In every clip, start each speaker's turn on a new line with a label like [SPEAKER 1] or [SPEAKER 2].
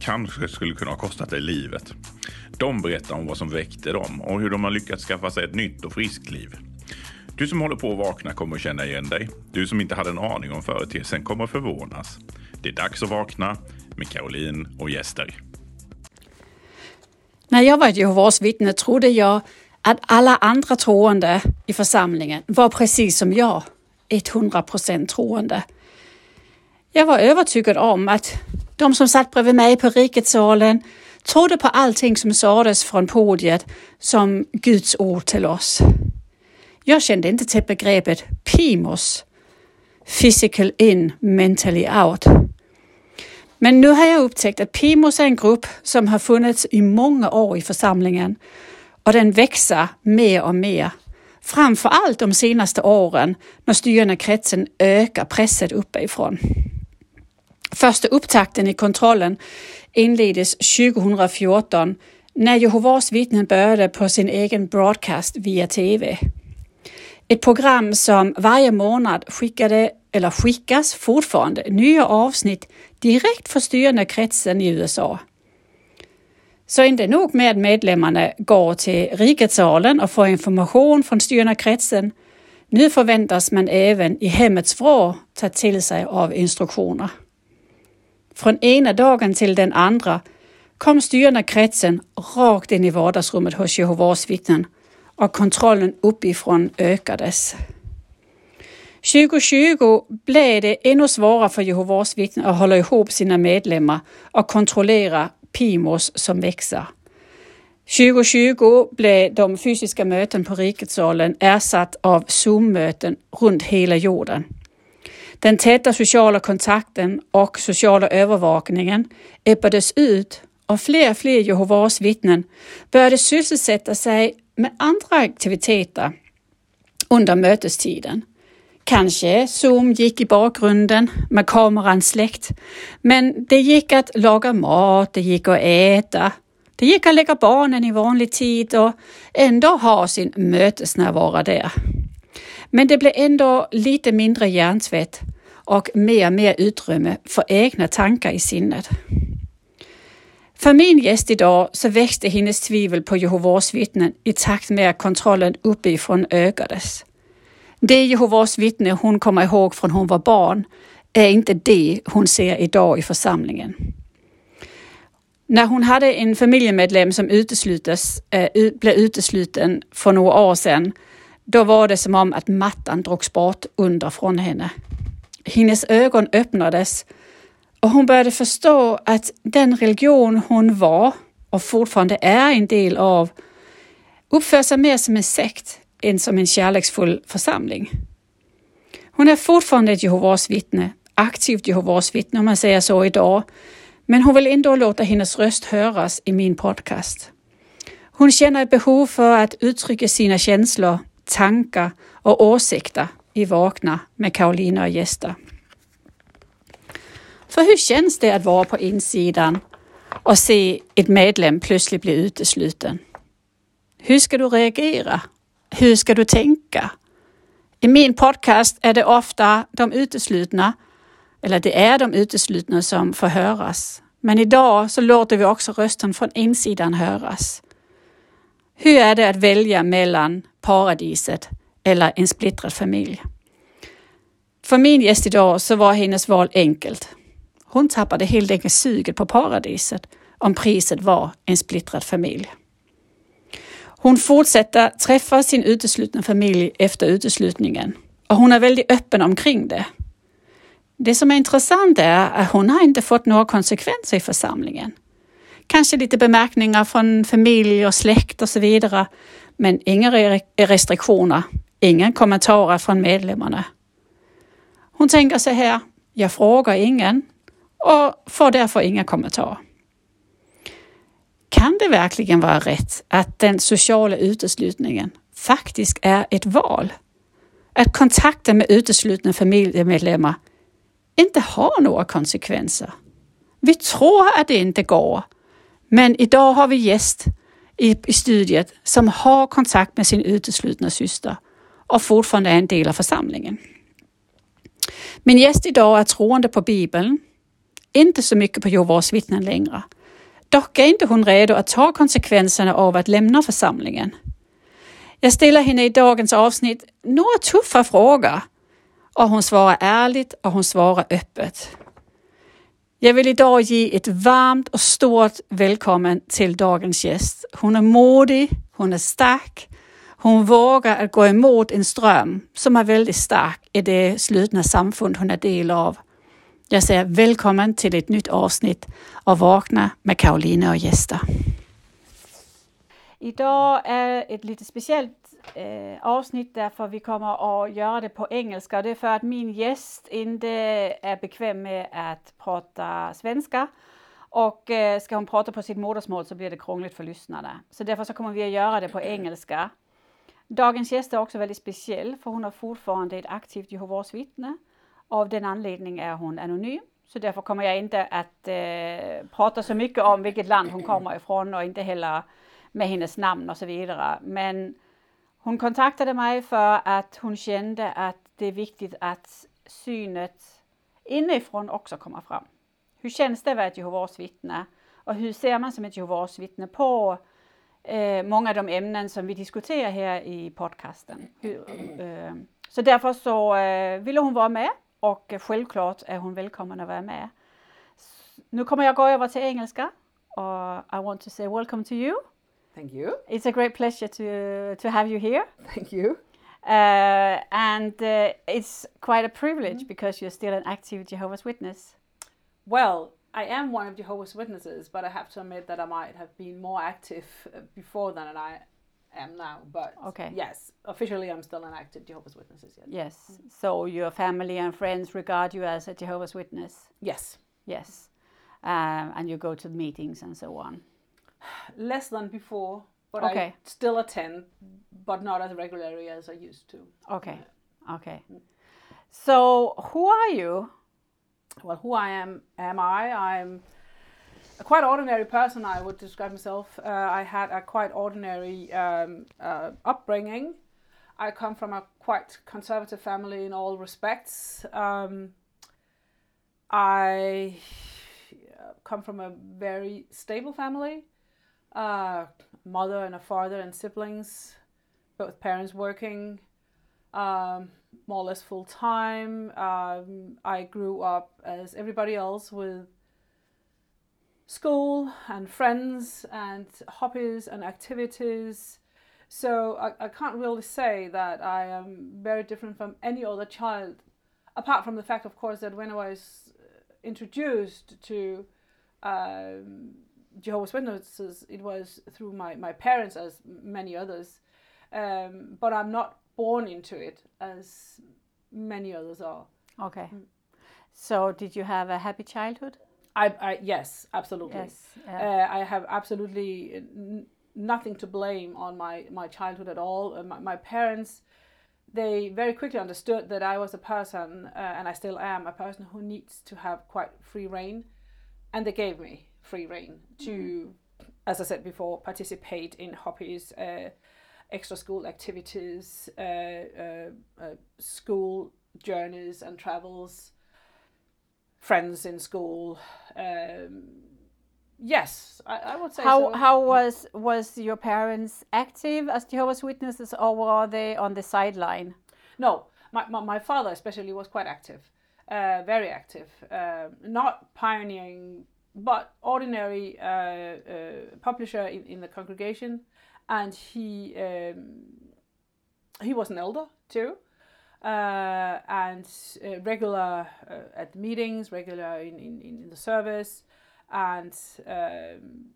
[SPEAKER 1] kanske skulle kunna ha kostat dig livet. De berättar om vad som väckte dem och hur de har lyckats skaffa sig ett nytt och friskt liv. Du som håller på att vakna kommer att känna igen dig. Du som inte hade en aning om företeelsen kommer att förvånas. Det är dags att vakna med Caroline och gäster.
[SPEAKER 2] När jag var ett Jehovas vittne trodde jag att alla andra troende i församlingen var precis som jag, 100 procent troende. Jag var övertygad om att de som satt bredvid mig på riketsalen trodde på allting som sades från podiet som Guds ord till oss. Jag kände inte till begreppet PIMOS, physical in, mentally out. Men nu har jag upptäckt att PIMOS är en grupp som har funnits i många år i församlingen och den växer mer och mer. Framför allt de senaste åren när styrande kretsen ökar presset uppifrån. Första upptakten i kontrollen inleddes 2014 när Jehovas vittnen började på sin egen broadcast via TV. Ett program som varje månad skickade, eller skickas fortfarande, nya avsnitt direkt för styrande kretsen i USA. Så inte nog med att medlemmarna går till riketsalen och får information från styrande kretsen. Nu förväntas man även i hemmets vrå ta till sig av instruktioner. Från ena dagen till den andra kom styrande kretsen rakt in i vardagsrummet hos Jehovas vittnen och kontrollen uppifrån ökades. 2020 blev det ännu svårare för Jehovas vittnen att hålla ihop sina medlemmar och kontrollera PIMOS som växer. 2020 blev de fysiska möten på riketsalen ersatt av Zoom-möten runt hela jorden. Den täta sociala kontakten och sociala övervakningen ebbades ut och fler och fler Jehovas vittnen började sysselsätta sig med andra aktiviteter under mötestiden. Kanske Zoom gick i bakgrunden med kameran släckt, men det gick att laga mat, det gick att äta, det gick att lägga barnen i vanlig tid och ändå ha sin mötesnärvaro där. Men det blev ändå lite mindre hjärntvätt och mer och mer utrymme för egna tankar i sinnet. För min gäst idag så växte hennes tvivel på Jehovas vittnen i takt med att kontrollen uppifrån ökades. Det Jehovas vittne hon kommer ihåg från hon var barn är inte det hon ser idag i församlingen. När hon hade en familjemedlem som uteslutes, äh, blev utesluten för några år sedan, då var det som om att mattan drogs bort underifrån henne. Hennes ögon öppnades och hon började förstå att den religion hon var och fortfarande är en del av uppför sig mer som en sekt än som en kärleksfull församling. Hon är fortfarande ett Jehovas vittne, aktivt Jehovas vittne om man säger så idag, men hon vill ändå låta hennes röst höras i min podcast. Hon känner ett behov för att uttrycka sina känslor, tankar och åsikter i Vakna med Karolina och gäster. För hur känns det att vara på insidan och se ett medlem plötsligt bli utesluten? Hur ska du reagera? Hur ska du tänka? I min podcast är det ofta de uteslutna, eller det är de uteslutna som får höras. Men idag så låter vi också rösten från insidan höras. Hur är det att välja mellan paradiset eller en splittrad familj? För min gäst idag så var hennes val enkelt. Hon tappade helt enkelt suget på paradiset om priset var en splittrad familj. Hon fortsätter träffa sin uteslutna familj efter uteslutningen och hon är väldigt öppen omkring det. Det som är intressant är att hon har inte fått några konsekvenser i församlingen. Kanske lite bemärkningar från familj och släkt och så vidare, men inga restriktioner, inga kommentarer från medlemmarna. Hon tänker så här, jag frågar ingen och får därför inga kommentarer. Kan det verkligen vara rätt att den sociala uteslutningen faktiskt är ett val? Att kontakten med uteslutna familjemedlemmar inte har några konsekvenser. Vi tror att det inte går, men idag har vi gäst i, i studiet som har kontakt med sin uteslutna syster och fortfarande är en del av församlingen. Min gäst idag är troende på Bibeln, inte så mycket på Jehovas vittnen längre. Dock är inte hon redo att ta konsekvenserna av att lämna församlingen. Jag ställer henne i dagens avsnitt några tuffa frågor och hon svarar ärligt och hon svarar öppet. Jag vill idag ge ett varmt och stort välkommen till dagens gäst. Hon är modig, hon är stark, hon vågar att gå emot en ström som är väldigt stark i det slutna samfund hon är del av. Jag säger välkommen till ett nytt avsnitt av Vakna med Karolina och gäster. Idag är ett lite speciellt eh, avsnitt därför vi kommer att göra det på engelska. Det är för att min gäst inte är bekväm med att prata svenska. Och eh, ska hon prata på sitt modersmål så blir det krångligt för lyssnarna. Så därför så kommer vi att göra det på engelska. Dagens gäst är också väldigt speciell för hon är fortfarande ett aktivt Jehovas vittne. Av den anledningen är hon anonym. Så därför kommer jag inte att eh, prata så mycket om vilket land hon kommer ifrån och inte heller med hennes namn och så vidare. Men hon kontaktade mig för att hon kände att det är viktigt att synet inifrån också kommer fram. Hur känns det att vara ett Jehovas vittne? Och hur ser man som ett Jehovas vittne på eh, många av de ämnen som vi diskuterar här i podcasten? Hur, eh, så därför så eh, ville hon vara med och självklart är hon välkommen att vara med. Nu kommer jag gå över till engelska och I want to say welcome to you.
[SPEAKER 3] Thank you.
[SPEAKER 2] It's a great pleasure to to have you here.
[SPEAKER 3] Thank you.
[SPEAKER 2] Uh, and uh, it's quite a privilege mm. because you're still an active Jehovah's Witness.
[SPEAKER 3] Well, I am one of Jehovah's Witnesses, but I have to admit that I might have been more active uh, before than I am now. But okay. yes, officially I'm still an active Jehovah's Witnesses.
[SPEAKER 2] Yes. Yes. Mm. So your family and friends regard you as a Jehovah's Witness.
[SPEAKER 3] Yes.
[SPEAKER 2] Yes. Um, and you go to meetings and so on
[SPEAKER 3] less than before, but okay. I still attend, but not as regularly as I used to.
[SPEAKER 2] Okay, okay. Mm. So who are you?
[SPEAKER 3] Well, who I am, am I? I'm a quite ordinary person. I would describe myself. Uh, I had a quite ordinary um, uh, upbringing. I come from a quite conservative family in all respects. Um, I uh, come from a very stable family uh, mother and a father and siblings, both parents working um, more or less full time. Um, I grew up as everybody else with school and friends and hobbies and activities. So I, I can't really say that I am very different from any other child, apart from the fact, of course, that when I was introduced to um, Jehovah's Witnesses, it was through my, my parents, as many others. Um, but I'm not born into it as many others are.
[SPEAKER 2] Okay. Mm. So, did you have a happy childhood?
[SPEAKER 3] I, I yes, absolutely. Yes, yeah. uh, I have absolutely n- nothing to blame on my, my childhood at all. Uh, my, my parents, they very quickly understood that I was a person, uh, and I still am a person who needs to have quite free reign, and they gave me free reign to, mm-hmm. as I said before, participate in hobbies, uh, extra school activities, uh, uh, uh, school journeys and travels, friends in school. Um, yes, I, I, would say.
[SPEAKER 2] How
[SPEAKER 3] so.
[SPEAKER 2] how was was your parents active as Jehovah's Witnesses, or were they on the sideline?
[SPEAKER 3] No, my, my, my father especially was quite active, uh, very active. Uh, not pioneering but ordinary uh, uh, publisher in, in the congregation, and he um, he was an elder too, uh, and uh, regular uh, at the meetings, regular in, in, in the service, and um,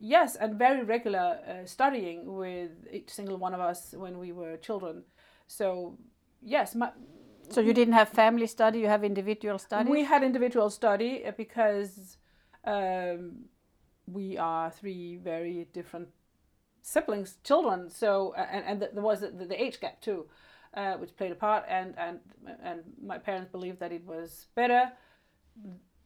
[SPEAKER 3] yes, and very regular uh, studying with each single one of us when we were children. So yes, my,
[SPEAKER 2] so you didn't have family study; you have individual study.
[SPEAKER 3] We had individual study because um, we are three very different siblings, children. So and and there was the, the age gap too, uh, which played a part. And and and my parents believed that it was better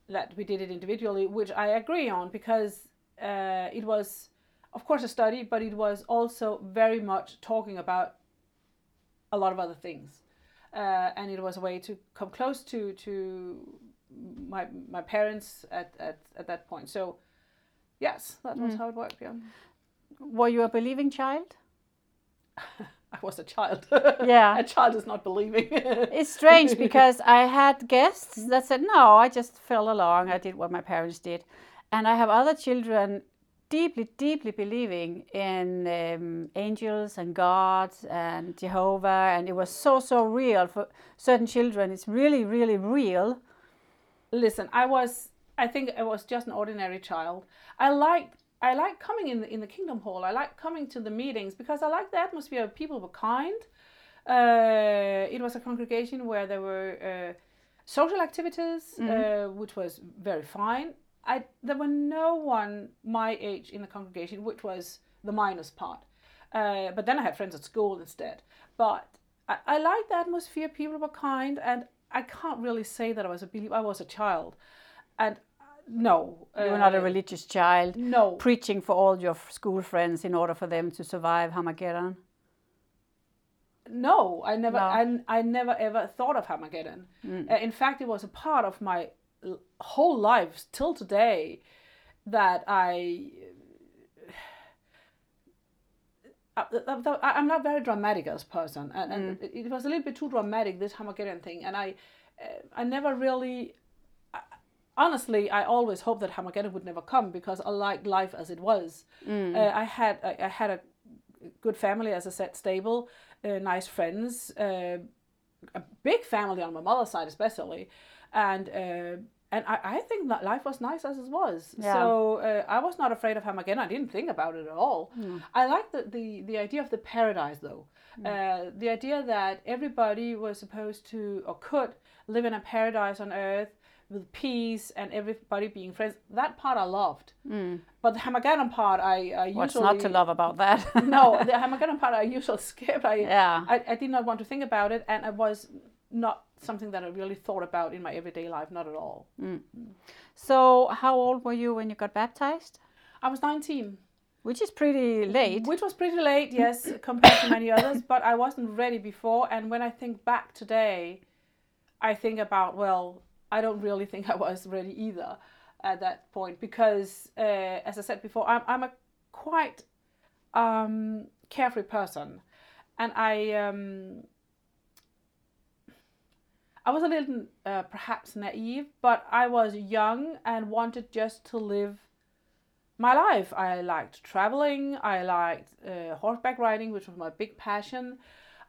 [SPEAKER 3] that we did it individually, which I agree on because uh, it was, of course, a study, but it was also very much talking about a lot of other things, uh, and it was a way to come close to to my my parents at at, at that point. So, yes, that was mm. how it worked. Yeah.
[SPEAKER 2] Were you a believing child?
[SPEAKER 3] I was a child.
[SPEAKER 2] Yeah.
[SPEAKER 3] a child is not believing.
[SPEAKER 2] it's strange because I had guests that said, no, I just fell along. I did what my parents did. And I have other children deeply, deeply believing in um, angels and gods and Jehovah. And it was so, so real for certain children. It's really, really real.
[SPEAKER 3] Listen, I was, I think I was just an ordinary child. I liked I like coming in the, in the Kingdom Hall. I like coming to the meetings because I like the atmosphere. People were kind. Uh, it was a congregation where there were uh, social activities, mm-hmm. uh, which was very fine. I there were no one my age in the congregation, which was the minus part. Uh, but then I had friends at school instead. But I, I liked the atmosphere. People were kind, and I can't really say that I was a believer. I was a child, and no.
[SPEAKER 2] You were not a uh, religious child.
[SPEAKER 3] No.
[SPEAKER 2] Preaching for all your school friends in order for them to survive Hamageddon.
[SPEAKER 3] No, I never. No. I, I never ever thought of Hamageddon. Mm. Uh, in fact, it was a part of my whole life till today that I. Uh, I'm not very dramatic as a person, and, and mm. it was a little bit too dramatic this Hamageddon thing, and I, I never really honestly, I always hoped that Hamageddon would never come because I liked life as it was. Mm. Uh, I had I, I, had a good family, as I said, stable, uh, nice friends, uh, a big family on my mother's side especially, and. And I, I think that life was nice as it was. Yeah. So uh, I was not afraid of Hamageddon. I didn't think about it at all. Mm. I like the, the, the idea of the paradise, though. Mm. Uh, the idea that everybody was supposed to or could live in a paradise on earth with peace and everybody being friends. That part I loved. Mm. But the Hamageddon part, I, I
[SPEAKER 2] What's
[SPEAKER 3] usually...
[SPEAKER 2] not to love about that?
[SPEAKER 3] no, the Hamageddon part I usually skip. I, yeah. I, I did not want to think about it, and I was not something that I really thought about in my everyday life, not at all. Mm.
[SPEAKER 2] So, how old were you when you got baptized?
[SPEAKER 3] I was 19.
[SPEAKER 2] Which is pretty late.
[SPEAKER 3] Which was pretty late, yes, compared to many others, but I wasn't ready before. And when I think back today, I think about, well, I don't really think I was ready either at that point because, uh, as I said before, I'm, I'm a quite um, carefree person, and I um, I was a little uh, perhaps naive, but I was young and wanted just to live my life. I liked traveling. I liked uh, horseback riding, which was my big passion.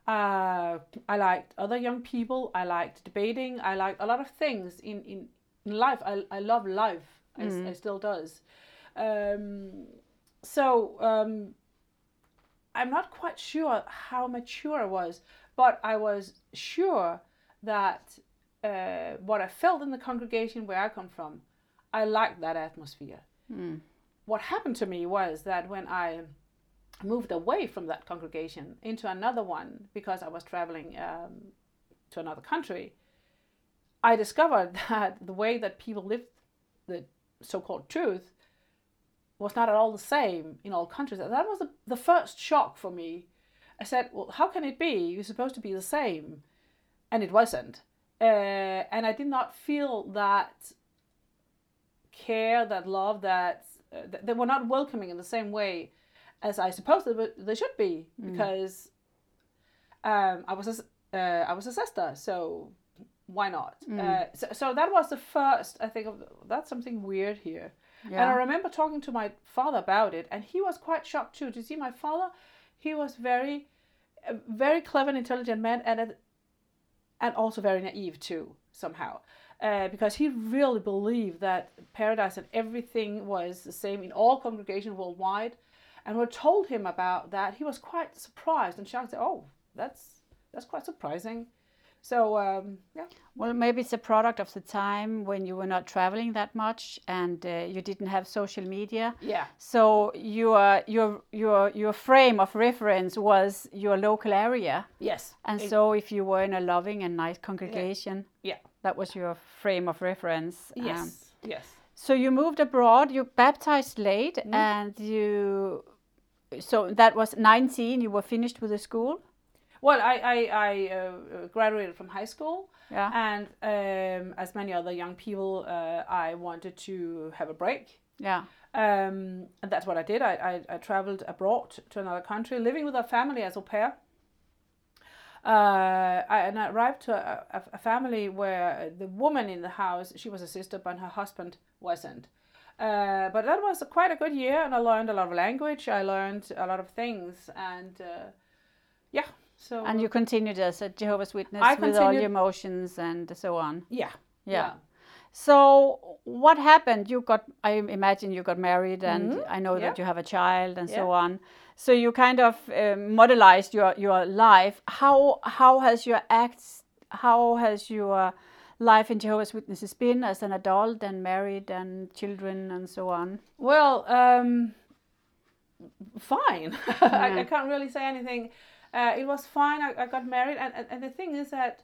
[SPEAKER 3] Uh, I liked other young people. I liked debating. I liked a lot of things in, in, in life. I, I love life. Mm. I, I still does. Um, so um, I'm not quite sure how mature I was, but I was sure that uh, what I felt in the congregation where I come from, I liked that atmosphere. Mm. What happened to me was that when I moved away from that congregation into another one because I was traveling um, to another country, I discovered that the way that people lived the so called truth was not at all the same in all countries. That was the, the first shock for me. I said, Well, how can it be? You're supposed to be the same. And it wasn't. Uh, and I did not feel that care, that love, that uh, they were not welcoming in the same way as I suppose they, they should be mm. because um, I was a, uh, I was a sister, so why not? Mm. Uh, so, so that was the first. I think of that's something weird here. Yeah. And I remember talking to my father about it, and he was quite shocked too. To see my father, he was very, very clever and intelligent man, and and also very naive too somehow. Uh, because he really believed that paradise and everything was the same in all congregations worldwide, and we told him about that, he was quite surprised and shocked. Oh, that's that's quite surprising. So um, yeah.
[SPEAKER 2] Well, maybe it's a product of the time when you were not traveling that much and uh, you didn't have social media.
[SPEAKER 3] Yeah.
[SPEAKER 2] So your your your your frame of reference was your local area.
[SPEAKER 3] Yes.
[SPEAKER 2] And
[SPEAKER 3] It-
[SPEAKER 2] so if you were in a loving and nice congregation,
[SPEAKER 3] yeah.
[SPEAKER 2] that was your frame of reference. Um,
[SPEAKER 3] Yes. yes.
[SPEAKER 2] so you moved abroad. You baptized late,
[SPEAKER 3] Mm-hmm.
[SPEAKER 2] and you. So that was 19. You were finished with the school.
[SPEAKER 3] Well, I I, I uh, graduated from high school.
[SPEAKER 2] Yeah.
[SPEAKER 3] And um, as many other young people, uh, I wanted to have a break.
[SPEAKER 2] Yeah.
[SPEAKER 3] Um, and that's what I did. I, I, I traveled abroad to another country, living with a family as au pair. Uh, I, and I arrived to a, a, a family where the woman in the house, she was a sister, but her husband wasn't. Uh, but that was quite a good year, and I learned a lot of language. I learned a lot of things, and uh, yeah. So
[SPEAKER 2] And you continued as a Jehovah's Witness
[SPEAKER 3] I
[SPEAKER 2] with all your emotions and so on.
[SPEAKER 3] yeah,
[SPEAKER 2] Yeah. So what happened? You got, I imagine you got married, and I know
[SPEAKER 3] Mm-hmm. Yeah.
[SPEAKER 2] that you have a child and so on. So you kind of um, modelized your your life. How how has your acts? How has your life in Jehovah's Witnesses been as an adult and married and children and so on?
[SPEAKER 3] Well, um, fine. I, I can't really say anything. Uh, it was fine. I, I got married, and, and, and the thing is that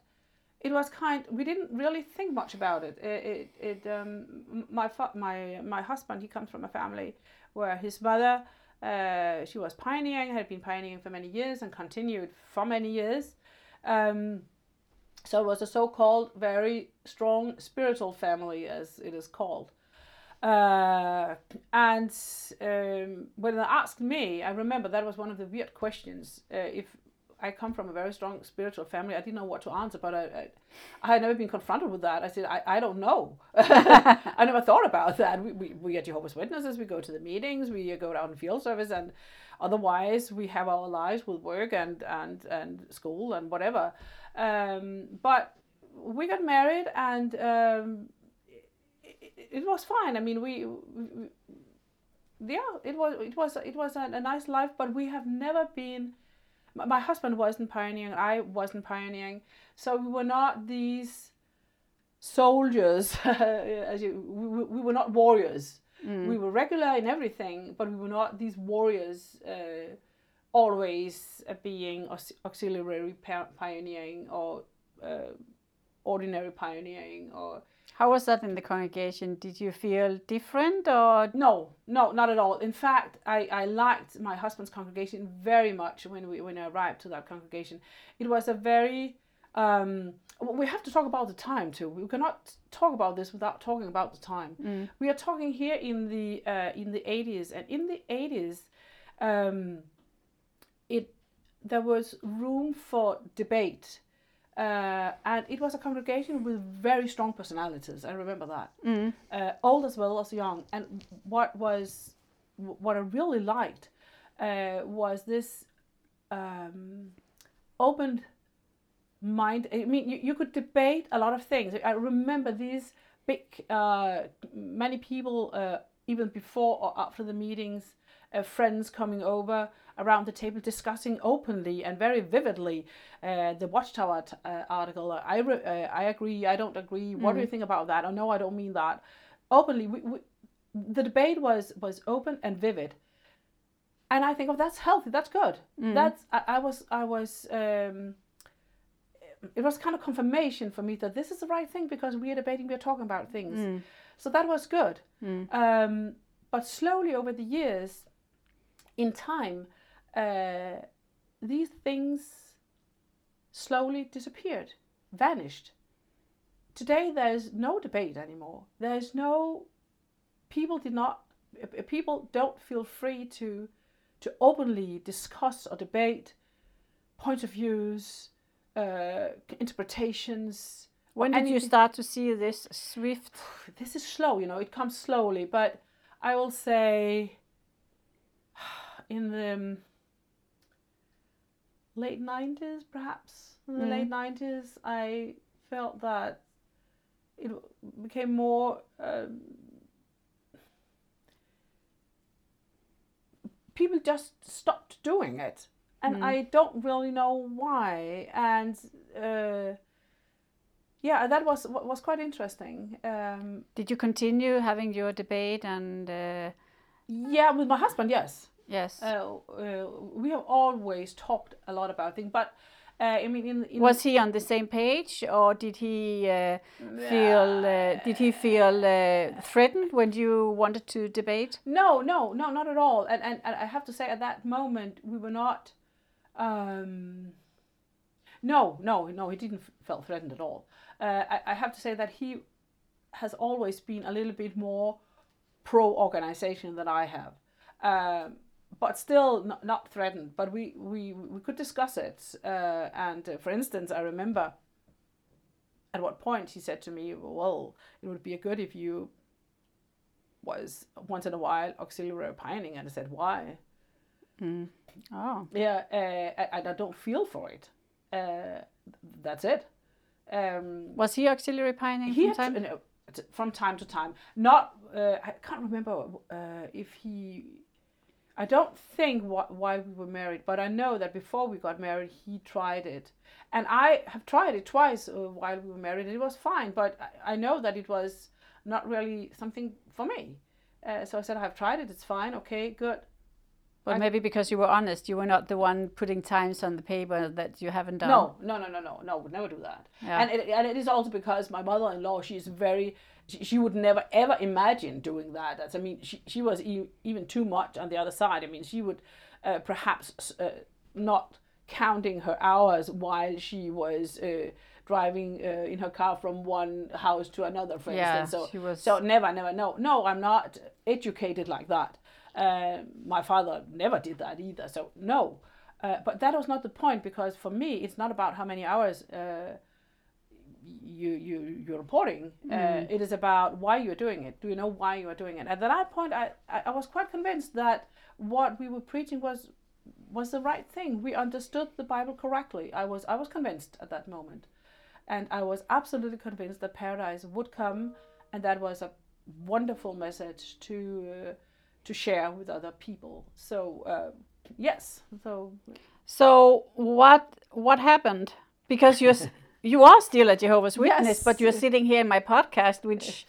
[SPEAKER 3] it was kind. We didn't really think much about it. It, it, it um, my my my husband. He comes from a family where his mother, uh, she was pioneering, had been pioneering for many years, and continued for many years. Um, so it was a so-called very strong spiritual family, as it is called. Uh, and um, when they asked me, I remember that was one of the weird questions. Uh, if I come from a very strong spiritual family, I didn't know what to answer, but I, I, I had never been confronted with that. I said, I, I don't know. I never thought about that. We, we, we are Jehovah's Witnesses, we go to the meetings, we go down in field service, and otherwise we have our lives with work and, and, and school and whatever. Um, but we got married and um, it, was fine. I mean, we, we, yeah, it was it was it was a, a nice life, but we have never been. My, my husband wasn't pioneering. I wasn't pioneering, so we were not these soldiers. as you, we, we were not warriors. We were regular in everything, but we were not these warriors. Uh, always uh, being auxiliary pioneering or uh, ordinary pioneering or
[SPEAKER 2] How was that in the congregation? Did you feel different or
[SPEAKER 3] No, no, not at all. In fact, I, I liked my husband's congregation very much when we when I arrived to that congregation. It was a very um, we have to talk about the time too. We cannot talk about this without talking about the time. We are talking here in the uh, in the eighties, and in the eighties, um, it there was room for debate. Uh, and it was a congregation with very strong personalities. I remember that, uh, old as well as young. And what was what I really liked uh, was this um, open mind. I mean, you, you could debate a lot of things. I remember these big, uh, many people, uh, even before or after the meetings, uh, friends coming over around the table discussing openly and very vividly uh, the Watchtower t- uh, article. I, re- uh, I agree, I don't agree. What do you think about that? Or no, I don't mean that. Openly, we, we, the debate was was open and vivid and I think, oh, that's healthy. That's good. That's I, I was I was. Um, it was kind of confirmation for me that this is the right thing because we are debating, we are talking about things. So that was good. Um, but slowly over the years, in time, uh, these things slowly disappeared, vanished. Today, there's no debate anymore. There's no people did not uh, people don't feel free to to openly discuss or debate points of views, uh, interpretations.
[SPEAKER 2] when did you start to see this swift?
[SPEAKER 3] This is slow, you know. It comes slowly, but I will say in the um, late nineties, perhaps in the late nineties, I felt that it became more. Um, people just stopped doing it and i don't really know why and uh, yeah, that was was quite interesting. Um,
[SPEAKER 2] Did you continue having your debate and? Uh,
[SPEAKER 3] yeah, with my husband, yes.
[SPEAKER 2] Yes.
[SPEAKER 3] Uh, uh, we have always talked a lot about things, but uh, I mean, in, in
[SPEAKER 2] was he on the same page, or did he uh, feel? Uh, did he feel uh, threatened when you wanted to debate?
[SPEAKER 3] No, no, no, not at all. And and, and I have to say, at that moment, we were not. Um, no, no, no, he didn't feel threatened at all. Uh, I, I have to say that he has always been a little bit more pro organization than I have. Um, but still not, not threatened. But we, we, we could discuss it. Uh, and uh, for instance, I remember at what point he said to me, "Well, it would be good if you was once in a while auxiliary pioneering." And I said, "Why?"
[SPEAKER 2] Mm. Oh,
[SPEAKER 3] yeah, uh, I, I don't feel for it. Uh, that's it. Um,
[SPEAKER 2] was he auxiliary pioneering
[SPEAKER 3] he
[SPEAKER 2] from time?
[SPEAKER 3] To, no, from time to time. Not, uh, I can't remember uh, if he I don't think wh- why we were married, but I know that before we got married, he tried it. And I have tried it twice uh, while we were married, and it was fine, but I, I know that it was not really something for me. Uh, so I said, I've tried it, it's fine, okay, good.
[SPEAKER 2] But I, maybe because you were honest, you were not the one putting times on the paper that you haven't done.
[SPEAKER 3] No, no, no, no, no, no, would never do that. Yeah. And, it, and it is also because my mother in law, she is very she, she would never ever imagine doing that. That's, I mean, she, she was e- even too much on the other side. I mean, she would uh, perhaps uh, not counting her hours while she was uh, driving uh, in her car from one house to another, for
[SPEAKER 2] yeah,
[SPEAKER 3] instance. So,
[SPEAKER 2] she was...
[SPEAKER 3] so never, never, no, no, I'm not educated like that. Uh, my father never did that either. So no, uh, but that was not the point because for me, it's not about how many hours uh, you you you're reporting. Uh, mm. Uh, it is about why you're doing it. Do you know why you are doing it? At that point, I, I was quite convinced that what we were preaching was was the right thing. We understood the Bible correctly. I was I was convinced at that moment, and I was absolutely convinced that paradise would come, and that was a wonderful message to uh, to share with other people. So uh, yes, so
[SPEAKER 2] so what what happened? Because you're you are still a Jehovah's Witness, yes. but you're sitting here in my podcast, which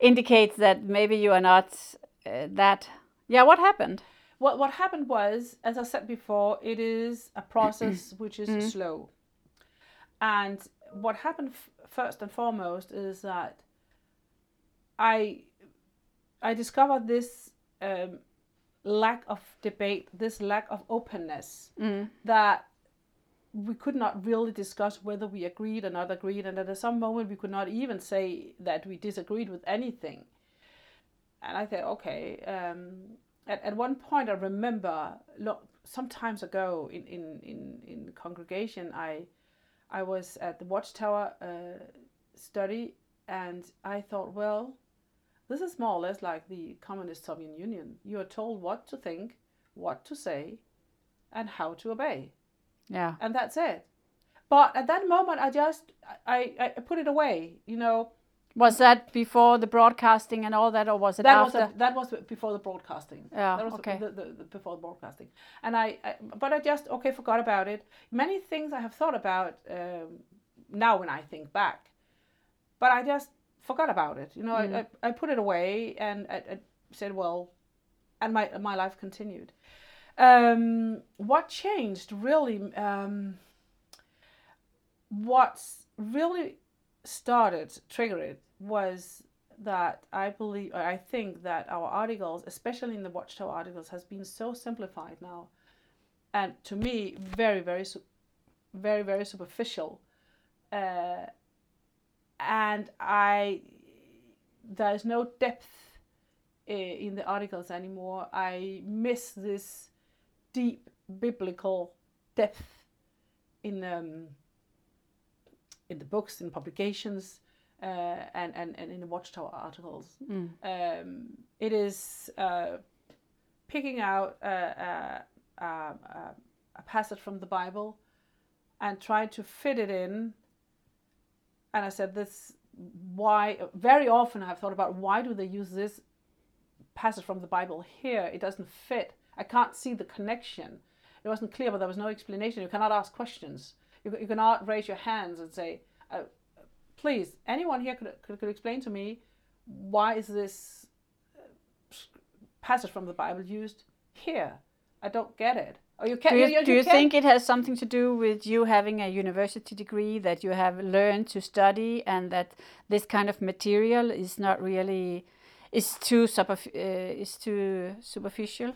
[SPEAKER 2] indicates that maybe you are not uh, that. Yeah, what happened?
[SPEAKER 3] What what happened was, as I said before, it is a process which is mm-hmm. slow. And what happened f- first and foremost is that I I discovered this um, lack of debate, this lack of openness mm. that we could not really discuss whether we agreed or not agreed, and at some moment we could not even say that we disagreed with anything. And I thought, okay. Um, at, at one point, I remember some times ago in, in, in, in congregation, I I was at the Watchtower uh, study, and I thought, well, this is more or less like the Communist Soviet Union. You are told what to think, what to say, and how to obey.
[SPEAKER 2] Yeah.
[SPEAKER 3] And that's it. But at that moment, I just I, I put it away. You know.
[SPEAKER 2] Was that before the broadcasting and all that, or was it
[SPEAKER 3] that
[SPEAKER 2] after?
[SPEAKER 3] Was a, that was before the broadcasting.
[SPEAKER 2] Yeah.
[SPEAKER 3] That was
[SPEAKER 2] okay.
[SPEAKER 3] The, the, the, before the broadcasting, and I, I, but I just okay forgot about it. Many things I have thought about um, now when I think back, but I just forgot about it. You know, mm. I, I, I put it away and I, I said, well, and my my life continued. Um, what changed really? Um, what really started, triggered was that I believe, I think that our articles, especially in the Watchtower articles, has been so simplified now, and to me, very, very, very, very superficial. Uh, and I, there's no depth uh, in the articles anymore. I miss this deep biblical depth in um, in the books, in publications, uh, and, and and in the Watchtower articles. Mm. Um, it is uh, picking out a, a, a, a, passage from the Bible and trying to fit it in. And I said this. Why? Very often I've thought about why do they use this passage from the Bible here? It doesn't fit I can't see the connection. It wasn't clear, but there was no explanation. You cannot ask questions. You, you cannot raise your hands and say, uh, please, anyone here could, could, could explain to me why is this uh, passage from the Bible used here? I don't get it.
[SPEAKER 2] Or you can, do you, you, you do you think it has something to do with you having a university degree that you have learned to study and that this kind of material is not really is too uh, is too superficial?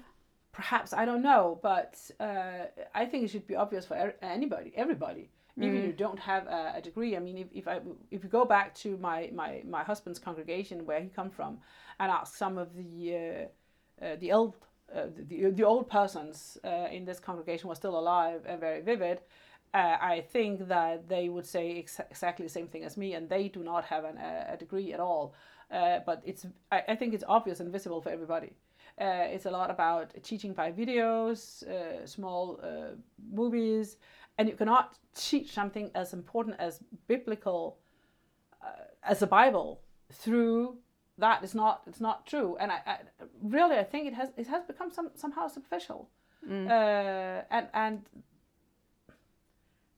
[SPEAKER 3] Perhaps I don't know, but uh, I think it should be obvious for er anybody, everybody, mm. even if you don't have a, a, degree. I mean, if, if I if you go back to my my my husband's congregation where he come from, and ask some of the uh, uh, the old uh, the, the old persons uh, in this congregation were still alive and very vivid, uh, I think that they would say ex- exactly the same thing as me, and they do not have an, a degree at all. Uh, but it's I, I, think it's obvious and visible for everybody. Uh, it's a lot about teaching by videos, uh, small movies, and you cannot teach something as important as biblical, as the Bible, through that. Is not it's not true. And I, I, really i think it has it has become some somehow superficial. Mm. uh, and and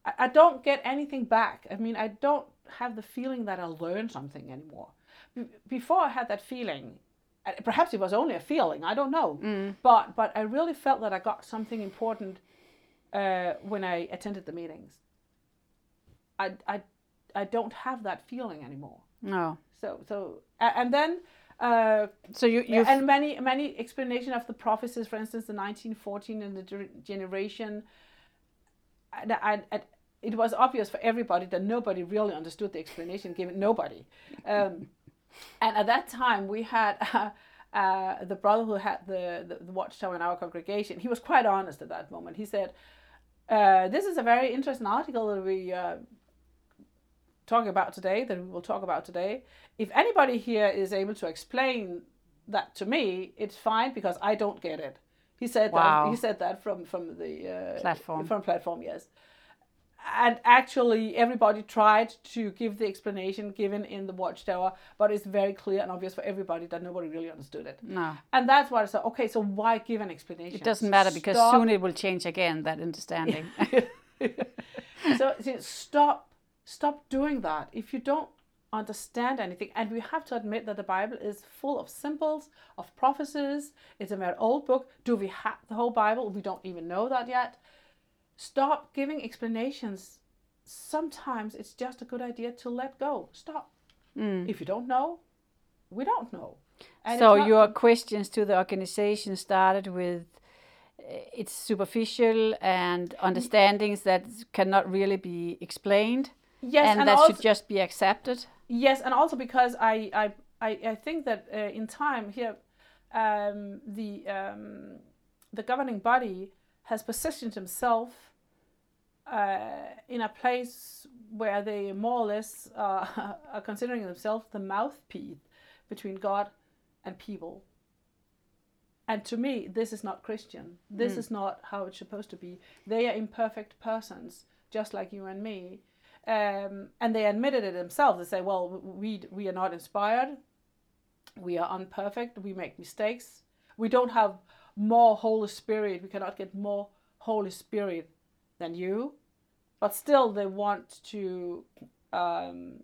[SPEAKER 3] I, I don't get anything back. I mean i don't have the feeling that i learned something anymore. Before i had that feeling perhaps it was only a feeling i don't know mm. but but i really felt that i got something important uh, when i attended the meetings I, I i don't have that feeling anymore
[SPEAKER 2] no
[SPEAKER 3] so so and then uh, so you you and many many explanation of the prophecies, for instance, the 1914 and the generation. And, it was obvious for everybody that nobody really understood the explanation given nobody. Um, and at that time, we had uh, uh, the brother who had the, the, the, watchtower in our congregation. He was quite honest at that moment. He said, uh, "This is a very interesting article that we uh, talking about today, that we will talk about today, if anybody here is able to explain that to me, it's fine because I don't get it. He said wow. that. He said that from from the
[SPEAKER 2] uh, platform.
[SPEAKER 3] From platform, yes. And actually, everybody tried to give the explanation given in the Watchtower, but it's very clear and obvious for everybody that nobody really understood it.
[SPEAKER 2] No.
[SPEAKER 3] And that's why I said, okay, so why give an explanation?
[SPEAKER 2] It doesn't matter because stop. soon it will change again. That understanding.
[SPEAKER 3] so, stop Stop doing that. If you don't understand anything, and we have to admit that the Bible is full of symbols, of prophecies. It's a very old book. Do we have the whole Bible? We don't even know that yet. Stop giving explanations. Sometimes it's just a good idea to let go. Stop. Mm. If you don't know, we don't know.
[SPEAKER 2] And so your questions to the organization started with eh, it's superficial and understandings that cannot really be explained
[SPEAKER 3] Yes,
[SPEAKER 2] and, and that also, should just be accepted.
[SPEAKER 3] Yes, and also because I I I, I think that uh, in time here, um, the um, the governing body has positioned himself uh, in a place where they more or less uh, are considering themselves the mouthpiece between God and people. And to me, this is not Christian. This mm. is not how it's supposed to be. They are imperfect persons, just like you and me. Um, and they admitted it themselves. They say, well, we, we are not inspired. We are unperfect. We make mistakes. We don't have more Holy Spirit. We cannot get more Holy Spirit than you. But still, they want to, um,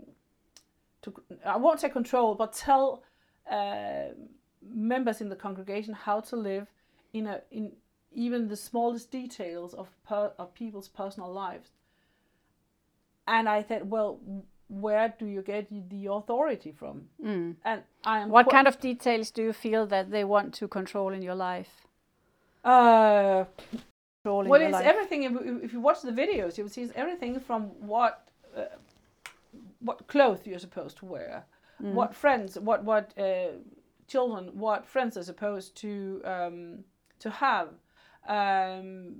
[SPEAKER 3] to I won't say control, but tell uh, members in the congregation how to live in a in even the smallest details of per, of people's personal lives and I said, well, where do you get the authority from?
[SPEAKER 2] Mm. And I am. What kind of details do you feel that they want to control in your life?
[SPEAKER 3] Uh, well, it's life? everything. If, if, you watch the videos, you will see everything from what uh, what clothes you're supposed to wear, mm. what friends, what what uh, children, what friends are supposed to um, to have, um,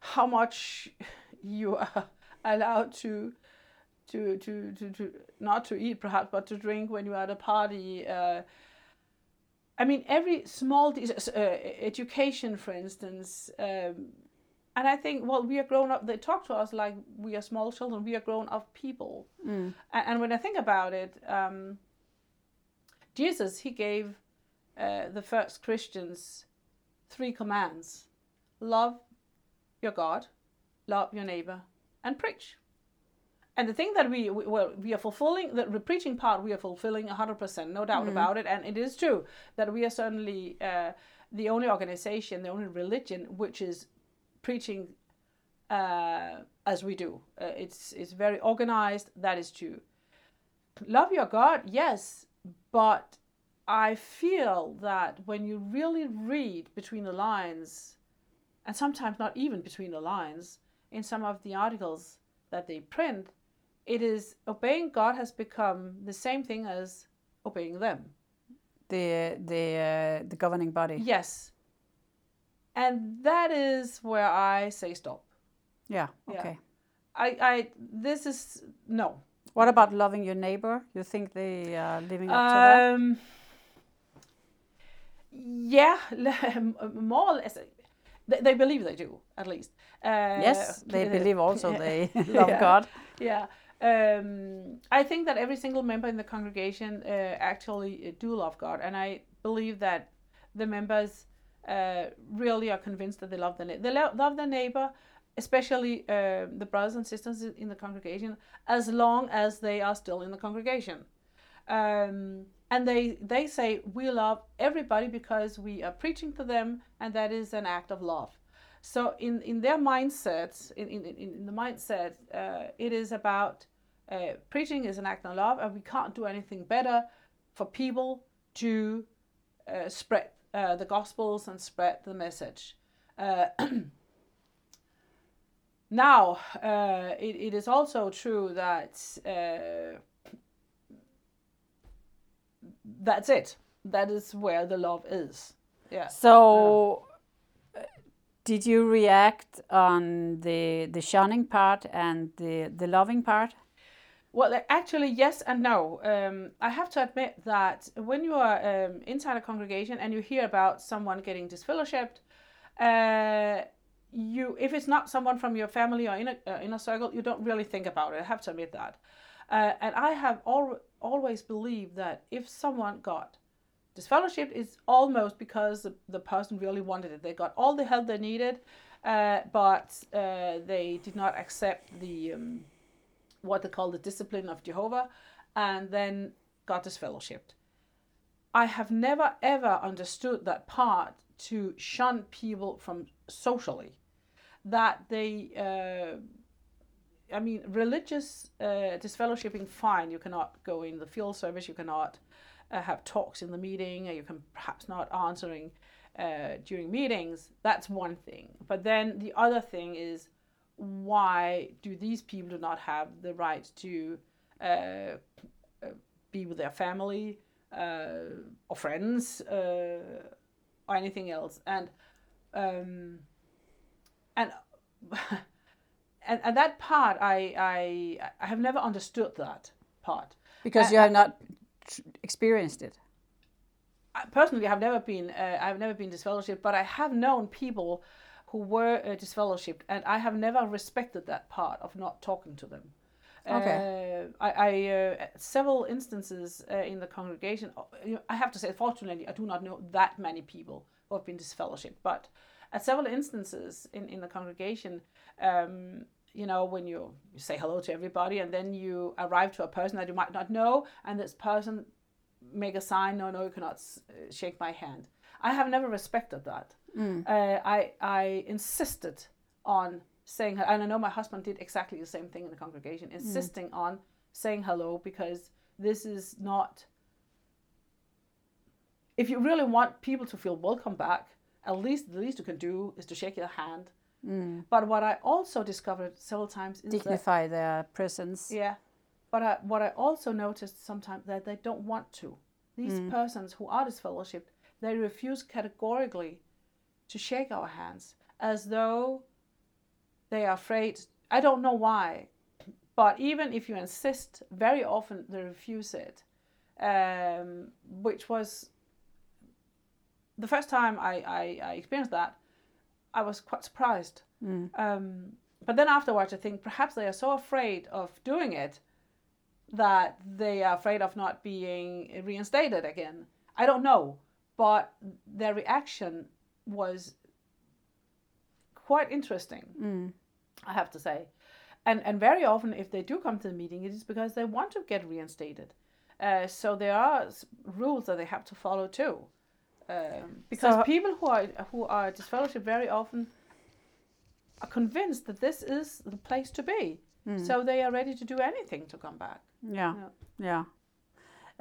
[SPEAKER 3] how much you are allowed to to to to, to not to eat perhaps but to drink when you're at a party uh, i mean every small uh, education for instance um, and i think well we are grown up they talk to us like we are small children we are grown up people mm. and, and, when i think about it um, jesus he gave uh, the first christians three commands love your god love your neighbor, and preach. And the thing that we, we well we are fulfilling the, preaching part we are fulfilling 100% no doubt
[SPEAKER 2] Mm-hmm.
[SPEAKER 3] about it. And it is true that we are certainly uh, the only organization the only religion which is preaching uh, as we do. Uh, it's it's very organized that is true. Love your god yes but i feel that when you really read between the lines and sometimes not even between the lines in some of the articles that they print it is obeying god has become the same thing as obeying them
[SPEAKER 2] The the uh, the governing body.
[SPEAKER 3] yes and that is where i say stop
[SPEAKER 2] Yeah.
[SPEAKER 3] Yeah.
[SPEAKER 2] Okay.
[SPEAKER 3] i i this is no
[SPEAKER 2] What about loving your neighbor? You think they are living up to that?
[SPEAKER 3] um yeah more or less they, they believe they do at least uh,
[SPEAKER 2] Yes, they
[SPEAKER 3] uh,
[SPEAKER 2] believe also they love
[SPEAKER 3] Yeah.
[SPEAKER 2] God.
[SPEAKER 3] yeah um, i think that every single member in the congregation uh, actually uh, do love god and i believe that the members uh, really are convinced that they love the they lo- love their neighbor especially uh, the brothers and sisters in the congregation as long as they are still in the congregation. Um, and they they say we love everybody because we are preaching to them and that is an act of love. So in in their mindset in in, in in the mindset uh, it is about uh, preaching is an act of love and we can't do anything better for people to uh, spread uh, the gospels and spread the message. Uh, now uh, it, it is also true that uh, that's it. That is where the love is. Yeah.
[SPEAKER 2] So, did you react on the the shunning part and the the loving part?
[SPEAKER 3] Well, actually, yes and no. Um, I have to admit that when you are um, inside a congregation and you hear about someone getting disfellowshipped, uh, you if it's not someone from your family or in a uh, in a circle, you don't really think about it. I have to admit that. Uh, and I have al- always believed that if someone got disfellowshipped, it's almost because the, the person really wanted it. They got all the help they needed, uh, but uh, they did not accept the um, what they call the discipline of Jehovah, and then got disfellowshipped. I have never ever understood that part to shun people from socially, that they. Uh, I mean, religious uh, disfellowshipping, fine. You cannot go in the field service. You cannot uh, have talks in the meeting. You can perhaps not answering uh, during meetings. That's one thing. But then the other thing is, why do these people do not have the right to uh, uh, be with their family uh, or friends uh, or anything else? And um, and and and that part I I I have never understood that part.
[SPEAKER 2] Because you have not experienced it.
[SPEAKER 3] I personally have never been uh, I've never been disfellowshipped, but I have known people who were uh, disfellowshipped, and I have never respected that part of not talking to them.
[SPEAKER 2] Okay.
[SPEAKER 3] Uh, I, I uh, several instances uh, in the congregation. uh, I have to say, fortunately, I do not know that many people who have been disfellowshipped, but at several instances in, in the congregation, um, you know, when you, you say hello to everybody and then you arrive to a person that you might not know, and this person make a sign, no, no, you cannot uh, shake my hand. I have never respected that. Mm. Uh, I, I insisted on saying, and I know my husband did exactly the same thing in the congregation, mm. insisting on saying hello because this is not. If you really want people to feel welcome back, at least the least you can do is to shake your hand. Mm. But what I also discovered several times is that
[SPEAKER 2] Dignify their presence.
[SPEAKER 3] yeah, but I, what I also noticed sometimes that they don't want to. These persons who are disfellowshipped, they refuse categorically to shake our hands, as though they are afraid. I don't know why, but even if you insist, very often they refuse it, um, which was the first time I, I, I experienced that. I was quite surprised. Um, but then afterwards, I think perhaps they are so afraid of doing it that they are afraid of not being reinstated again. I don't know, but their reaction was quite interesting. I have to say, and and very often if they do come to the meeting, it is because they want to get reinstated. Uh, so there are rules that they have to follow too. Um, because so, people who are who are disfellowship very often are convinced that this is the place to be. Mm. So they are ready to do anything to come back.
[SPEAKER 2] Yeah. yeah. yeah.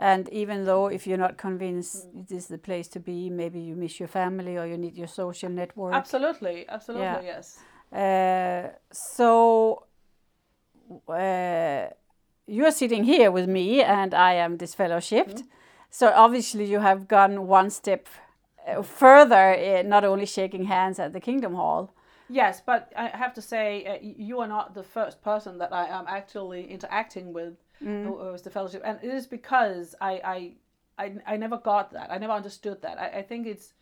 [SPEAKER 2] And even though if you're not convinced mm. this is the place to be, maybe you miss your family or you need your social network.
[SPEAKER 3] Absolutely, absolutely, yeah. yes.
[SPEAKER 2] Uh, so uh, you are sitting here with me, and I am disfellowshipped. Mm. So obviously you have gone one step uh, further, not only shaking hands at the Kingdom Hall.
[SPEAKER 3] Yes, but I have to say uh, you are not the first person that I am actually interacting with mm. who was disfellowship, and it is because I I I, I never got that. I never understood that. I, I think it's.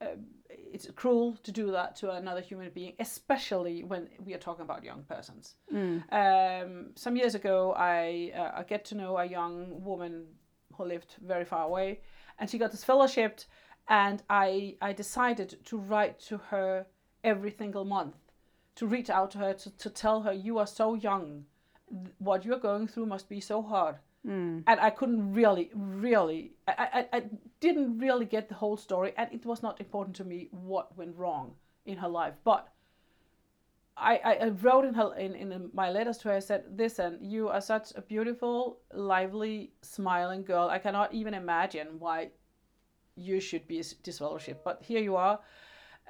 [SPEAKER 3] Uh, it's cruel to do that to another human being, especially when we are talking about young persons. Mm. Um, some years ago, I, uh, I get to know a young woman who lived very far away, and she got disfellowship, and I I decided to write to her every single month, to reach out to her to, to tell her you are so young, what you're going through must be so hard. Mm. And I couldn't really, really, I, I, I didn't really get the whole story, and it was not important to me what went wrong in her life. But I, I wrote in her in, in my letters to her. I said, "Listen, you are such a beautiful, lively, smiling girl. I cannot even imagine why you should be disfellowship, but here you are."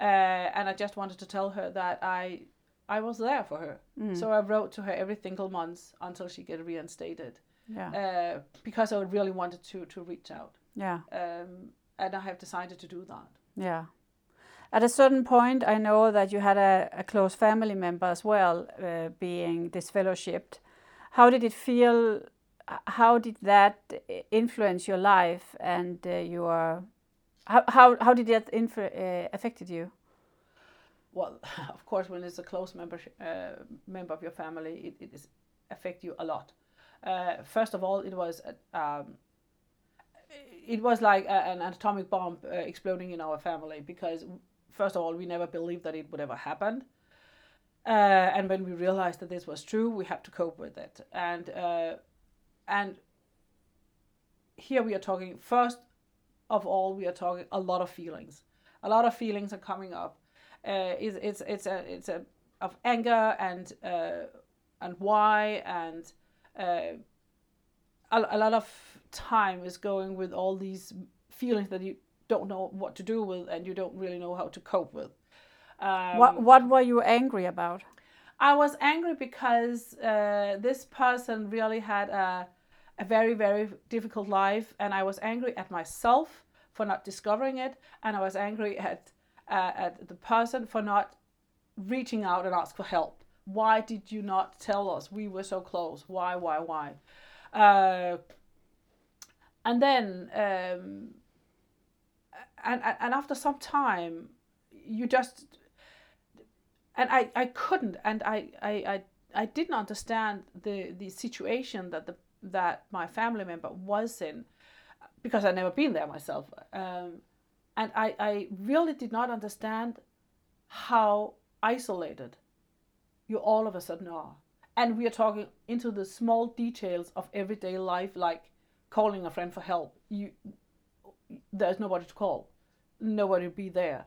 [SPEAKER 3] Uh, and I just wanted to tell her that I I was there for her. Mm. So I wrote to her every single month until she get reinstated. Yeah. Uh, because I really wanted to to reach out.
[SPEAKER 2] Yeah.
[SPEAKER 3] Um, and I have decided to do that.
[SPEAKER 2] Yeah. At a certain point, I know that you had a, a close family member as well, uh, being disfellowshipped. How did it feel? How did that influence your life and uh, your? How, how how did that influ- uh, affected you?
[SPEAKER 3] Well, of course, when it's a close member uh, member of your family, it, it is affect you a lot. Uh, first of all, it was um, it was like a, an atomic bomb uh, exploding in our family because first of all, we never believed that it would ever happen. Uh, and when we realized that this was true, we had to cope with it. And uh, and here we are talking first of all, we are talking a lot of feelings. A lot of feelings are coming up. Uh, it's it's it's a it's a of anger and uh, and why and uh, a, a lot of time is going with all these feelings that you don't know what to do with and you don't really know how to cope with.
[SPEAKER 2] Um, what what were you angry about?
[SPEAKER 3] I was angry because uh, this person really had a a very very difficult life, and I was angry at myself for not discovering it, and I was angry at uh, at the person for not reaching out and ask for help. Why did you not tell us? We were so close. Why, why, why? Uh, and then, um, and, and after some time, you just, and I, I couldn't, and I, I, I, I didn't understand the, the situation that the that my family member was in because I'd never been there myself. Um, and I, I really did not understand how isolated you all of a sudden are. And we are talking into the small details of everyday life, like calling a friend for help. You, there's nobody to call, nobody to be there.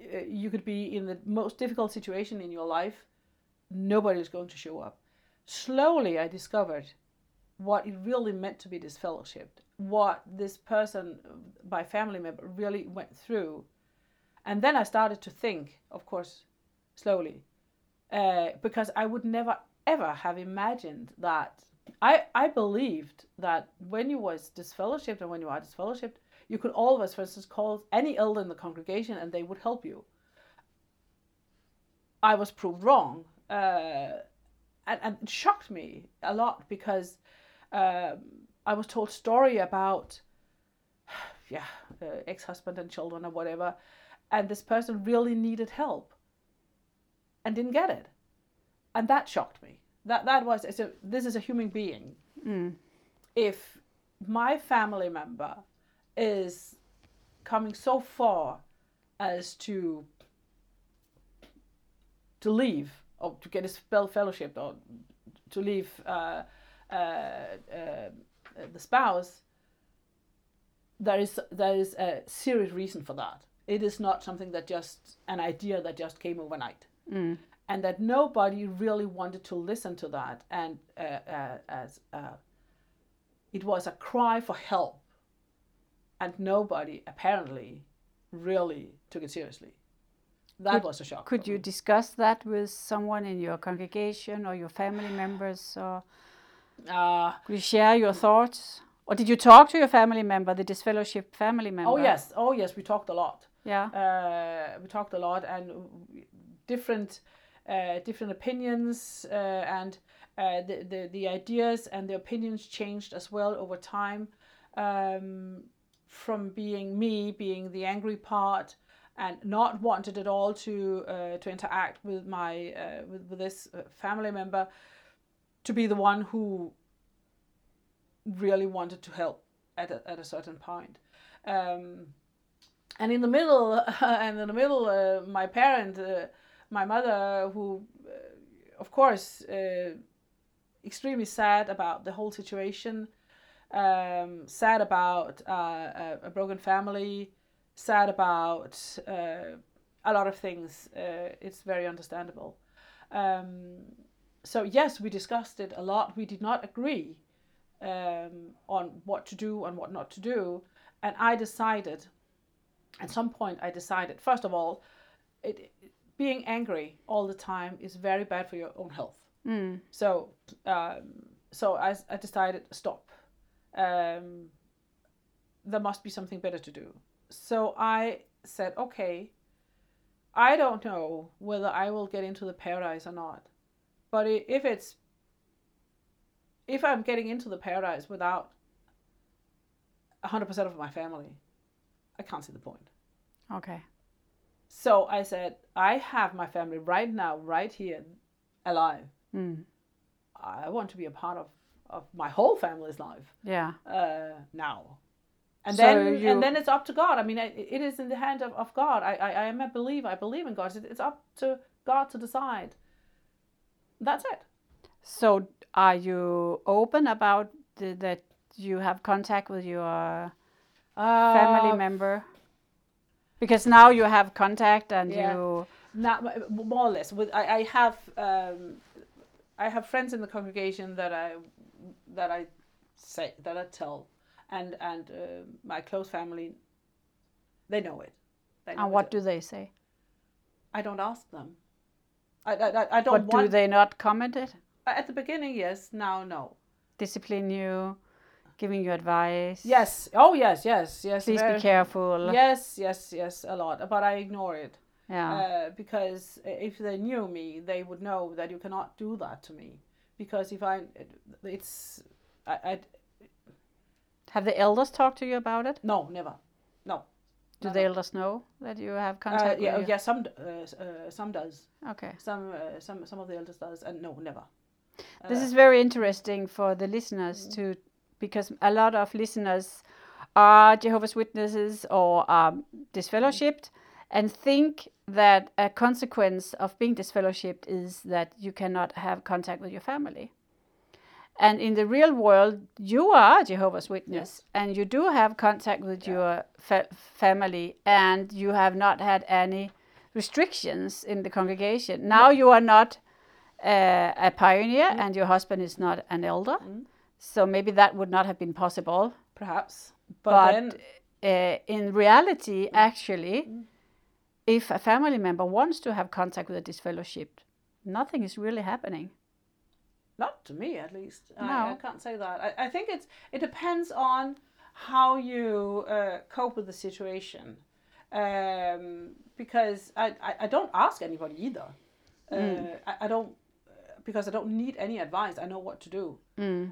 [SPEAKER 3] Uh, you could be in the most difficult situation in your life, nobody is going to show up. Slowly, I discovered what it really meant to be disfellowshipped, what this person, my family member, really went through. And then I started to think, of course, slowly, uh, because I would never ever have imagined that. I, I believed that when you was disfellowshipped and when you are disfellowshipped, you could always, for instance, call any elder in the congregation and they would help you. I was proved wrong. Uh, and, and it shocked me a lot because um, I was told story about, yeah, uh, ex-husband and children or whatever, and this person really needed help and didn't get it, and that shocked me. That that was so. This is a human being. Mm. If my family member is coming so far as to to leave or to get a spell fellowship or to leave uh, uh, uh, the spouse, there is there is a serious reason for that. It is not something that just an idea that just came overnight,
[SPEAKER 2] Mm.
[SPEAKER 3] and that nobody really wanted to listen to that, and uh, uh, as uh, it was a cry for help, and nobody apparently really took it seriously. That
[SPEAKER 2] Could-
[SPEAKER 3] was a shock.
[SPEAKER 2] Could you discuss that with someone in your congregation or your family members? Or
[SPEAKER 3] Uh,
[SPEAKER 2] could you share your thoughts? Or did you talk to your family member, the disfellowship family member?
[SPEAKER 3] oh yes, oh yes, we talked a lot.
[SPEAKER 2] Yeah.
[SPEAKER 3] uh, we talked a lot and different uh, different opinions uh, and uh, the, the the ideas and the opinions changed as well over time um, from being me being the angry part and not wanted at all to uh, to interact with my uh, with, with this family member to be the one who really wanted to help at a, at a certain point. Um, and in the middle and in the middle uh, my parent uh, my mother who uh, of course uh, extremely sad about the whole situation um, sad about uh, a, a broken family sad about a lot of things it's very understandable. Um, so yes we discussed it a lot. We did not agree um, on what to do and what not to do. And i decided at some point i decided first of all it, it- being angry all the time is very bad for your own health.
[SPEAKER 2] Mm.
[SPEAKER 3] so um, so I, I decided stop. Um, there must be something better to do. So i said okay i don't know whether i will get into the paradise or not but if it's if i'm getting into the paradise without 100% of my family i can't see the point
[SPEAKER 2] Okay.
[SPEAKER 3] so I said, I have my family right now, right here, alive.
[SPEAKER 2] Mm.
[SPEAKER 3] I want to be a part of, of my whole family's life
[SPEAKER 2] Yeah.
[SPEAKER 3] uh, now. And
[SPEAKER 2] So
[SPEAKER 3] then
[SPEAKER 2] you-
[SPEAKER 3] and then it's up to God. I mean, it, it is in the hand of, of God. I, I, I am a believer. I believe in God. It's up to God to decide. That's it.
[SPEAKER 2] So are you open about the, that you have contact with your family
[SPEAKER 3] Uh,
[SPEAKER 2] member? Because now you have contact and
[SPEAKER 3] Yeah.
[SPEAKER 2] you
[SPEAKER 3] Not more or less. With I, I have um, I have friends in the congregation that I that I say that I tell, and and uh, my close family, they know it. They know
[SPEAKER 2] and what
[SPEAKER 3] it.
[SPEAKER 2] do they say?
[SPEAKER 3] I don't ask them. I I, I- don't
[SPEAKER 2] But do they not comment it?
[SPEAKER 3] At the beginning, yes. Now, no.
[SPEAKER 2] Discipline you, giving you advice?
[SPEAKER 3] Yes. Oh, yes, yes, yes.
[SPEAKER 2] Please
[SPEAKER 3] very-
[SPEAKER 2] be careful.
[SPEAKER 3] Yes, yes, yes. A lot, but I ignore it.
[SPEAKER 2] Yeah.
[SPEAKER 3] uh, because if they knew me, they would know that you cannot do that to me. Because if I, it's, I, I
[SPEAKER 2] have the elders talked to you about it?
[SPEAKER 3] no, never.
[SPEAKER 2] Do
[SPEAKER 3] No,
[SPEAKER 2] the
[SPEAKER 3] no.
[SPEAKER 2] elders know that you have
[SPEAKER 3] Uh,
[SPEAKER 2] contact
[SPEAKER 3] yeah, yeah. Some, uh, uh, some does.
[SPEAKER 2] Okay.
[SPEAKER 3] Some, uh, some, some of the elders does, and no, never.
[SPEAKER 2] This
[SPEAKER 3] Uh,
[SPEAKER 2] is very interesting for the listeners to, because a lot of listeners are Jehovah's Witnesses or are disfellowshipped and think that a consequence of being disfellowshipped is that you cannot have contact with your family. And in the real world, you are Jehovah's Witness. And you do have contact with your fa- family. And you have not had any restrictions in the congregation. Mm. Now you are not uh, a pioneer mm. and your husband is not an elder. Mm. So maybe that would not have been possible.
[SPEAKER 3] perhaps, but,
[SPEAKER 2] But, uh, in reality, actually, if a family member wants to have contact with a disfellowshipped, nothing is really happening.
[SPEAKER 3] Not to me at least. I,
[SPEAKER 2] No.
[SPEAKER 3] I can't say that. I, I think it's it depends on how you uh, cope with the situation, um, because I, I, I don't ask anybody either. Uh, I, I don't because I don't need any advice. I know what to do,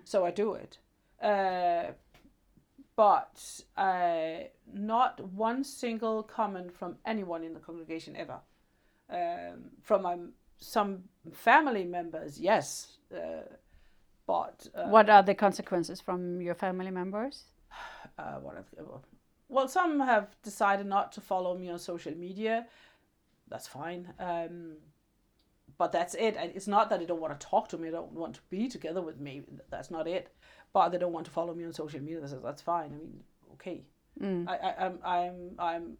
[SPEAKER 3] so I do it. Uh, but uh, not one single comment from anyone in the congregation ever. Um, from my, some family members, yes, uh, but uh,
[SPEAKER 2] What are the consequences from your family members?
[SPEAKER 3] uh, well, some have decided not to follow me on social media. That's fine. Um, but that's it. And it's not that they don't want to talk to me, they don't want to be together with me. That's not it. But they don't want to follow me on social media. That's, that's fine. I mean, okay.
[SPEAKER 2] Mm.
[SPEAKER 3] I, I, I'm, I'm, I'm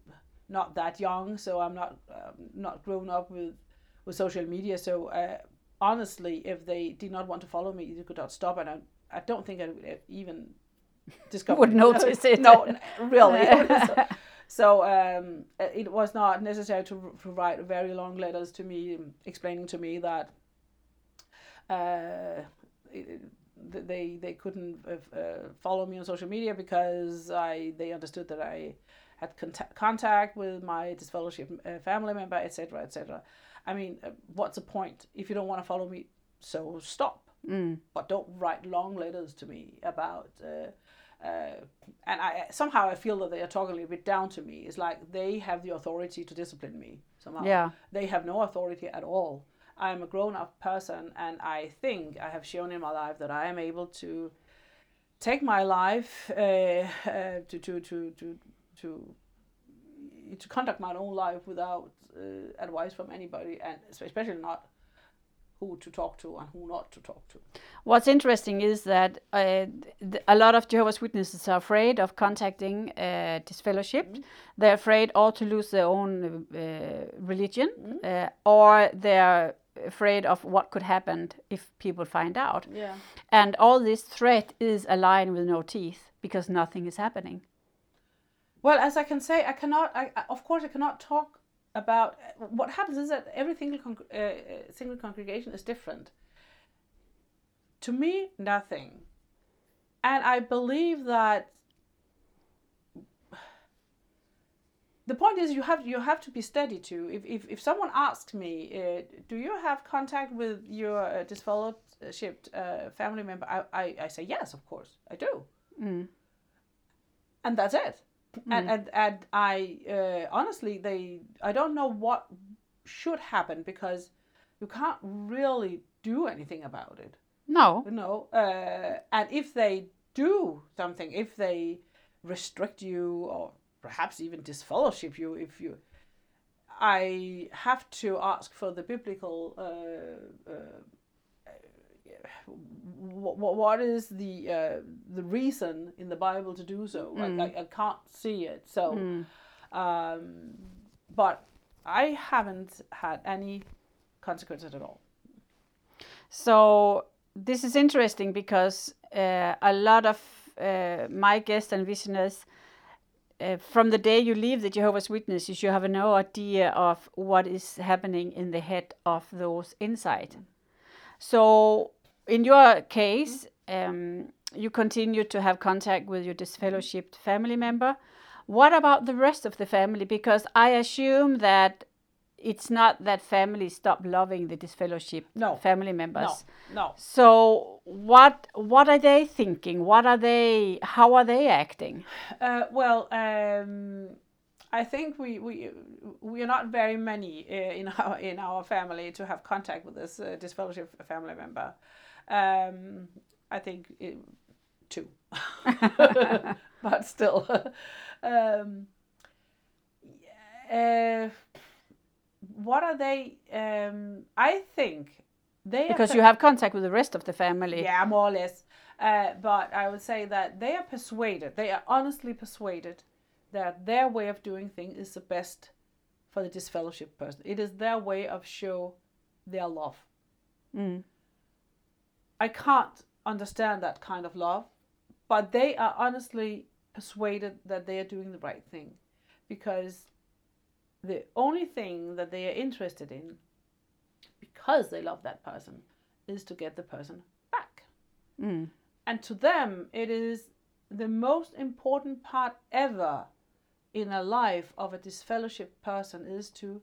[SPEAKER 3] not that young, so I'm not, um, not grown up with, with social media. So uh, honestly, if they did not want to follow me, they could not stop. And I, I don't think I would even discover.
[SPEAKER 2] Would notice it.
[SPEAKER 3] no, really. so, so um, it was not necessary to, to write very long letters to me um, explaining to me that uh, it, they they couldn't uh, follow me on social media because I they understood that I had contact, contact with my disfellowship uh, family member, etc., etc. I mean, uh, what's the point if you don't want to follow me? So stop.
[SPEAKER 2] Mm.
[SPEAKER 3] But don't write long letters to me about. Uh, uh, and I somehow I feel that they are talking a little bit down to me. It's like they have the authority to discipline me somehow.
[SPEAKER 2] Yeah.
[SPEAKER 3] They have no authority at all. I am a grown-up person, and I think I have shown in my life that I am able to take my life uh, uh, to, to to to to to conduct my own life without uh, advice from anybody, and especially not who to talk to and who not to talk to.
[SPEAKER 2] What's interesting is that uh, th- a lot of Jehovah's Witnesses are afraid of contacting uh, disfellowship.
[SPEAKER 3] Mm-hmm.
[SPEAKER 2] They're afraid or to lose their own uh, religion,
[SPEAKER 3] Mm-hmm.
[SPEAKER 2] uh, or they're afraid of what could happen if people find out.
[SPEAKER 3] Yeah.
[SPEAKER 2] And all this threat is a lion with no teeth because nothing is happening.
[SPEAKER 3] Well, as I can say, I cannot. I, of course, I cannot talk about what happens. Is that every single con- uh, uh, single congregation is different. To me, nothing, and I believe that. The point is, you have you have to be steady too. If if, if someone asks me, uh, do you have contact with your uh, disfellowshipped uh, family member? I, I, I say yes, of course, I do,
[SPEAKER 2] Mm.
[SPEAKER 3] and that's it and and and I uh, honestly they I don't know what should happen because you can't really do anything about it
[SPEAKER 2] No.
[SPEAKER 3] you know uh, and if they do something if they restrict you or perhaps even disfellowship you if you I have to ask for the biblical uh, what, what is the uh, the reason in the Bible to do so? I, I, I can't see it. So, um, but I haven't had any consequences at all.
[SPEAKER 2] So this is interesting because uh, a lot of uh, my guests and listeners, uh, from the day you leave the Jehovah's Witnesses, you have no idea of what is happening in the head of those inside. So in your case, um, you continue to have contact with your disfellowshipped family member. What about the rest of the family? Because I assume that it's not that families stop loving the disfellowship
[SPEAKER 3] No.
[SPEAKER 2] family members.
[SPEAKER 3] No, no.
[SPEAKER 2] So what what are they thinking? What are they? How are they acting?
[SPEAKER 3] Uh, well, um, I think we, we we are not very many uh, in our in our family to have contact with this uh, disfellowship family member. Um, I think it, two, but still. um, uh, what are they? Um, I think they
[SPEAKER 2] Because you have contact with the rest of the family.
[SPEAKER 3] yeah, more or less. Uh, but I would say that they are persuaded, they are honestly persuaded that their way of doing things is the best for the disfellowship person. It is their way of show their love.
[SPEAKER 2] Mm.
[SPEAKER 3] I can't understand that kind of love, but they are honestly persuaded that they are doing the right thing because the only thing that they are interested in, because they love that person, is to get the person back.
[SPEAKER 2] Mm.
[SPEAKER 3] And to them, it is the most important part ever in a life of a disfellowship person is to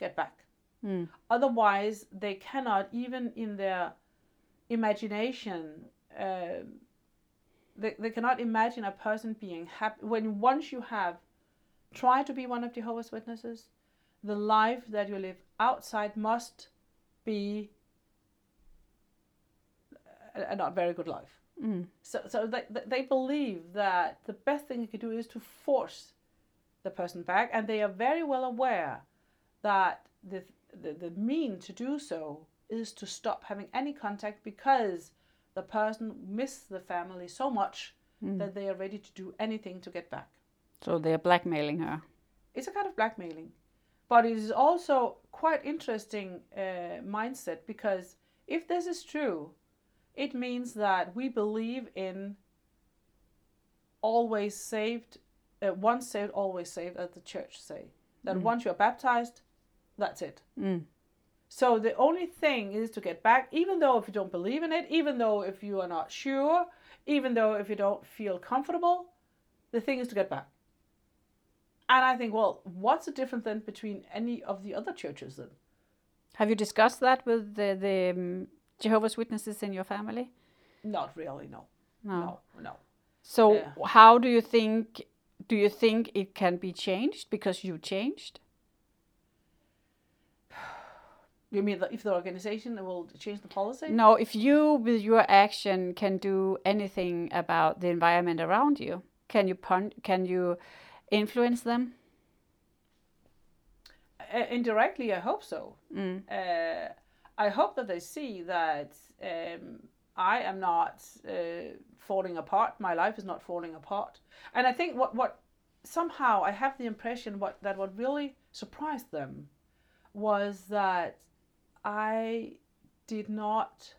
[SPEAKER 3] get back.
[SPEAKER 2] Mm.
[SPEAKER 3] Otherwise, they cannot, even in their imagination, um they, they cannot imagine a person being happy. When once you have tried to be one of Jehovah's Witnesses, the life that you live outside must be a, a not very good life.
[SPEAKER 2] Mm.
[SPEAKER 3] So, so they, they believe that the best thing you can do is to force the person back, and they are very well aware that the the, the mean to do so is to stop having any contact because the person miss the family so much
[SPEAKER 2] Mm.
[SPEAKER 3] that they are ready to do anything to get back.
[SPEAKER 2] So they're blackmailing her.
[SPEAKER 3] It's a kind of blackmailing, but it is also quite interesting uh, mindset because if this is true, it means that we believe in always saved, uh, once saved, always saved, as the church say. That once you're baptized, that's it.
[SPEAKER 2] Mm.
[SPEAKER 3] So the only thing is to get back, even though if you don't believe in it, even though if you are not sure, even though if you don't feel comfortable, the thing is to get back. And I think, well, what's the difference then between any of the other churches then?
[SPEAKER 2] Have you discussed that with the, the um, Jehovah's Witnesses in your family?
[SPEAKER 3] Not really, no.
[SPEAKER 2] No.
[SPEAKER 3] No, no.
[SPEAKER 2] So
[SPEAKER 3] Yeah.
[SPEAKER 2] how do you think do you think it can be changed because you changed?
[SPEAKER 3] You mean if the organization will change the policy?
[SPEAKER 2] No, if you with your action can do anything about the environment around you, can you pun- can you influence them?
[SPEAKER 3] Uh, indirectly, I hope so.
[SPEAKER 2] Mm.
[SPEAKER 3] uh, I hope that they see that um, I am not uh, falling apart. My life is not falling apart. And I think what, what somehow I have the impression what that what really surprised them was that I did not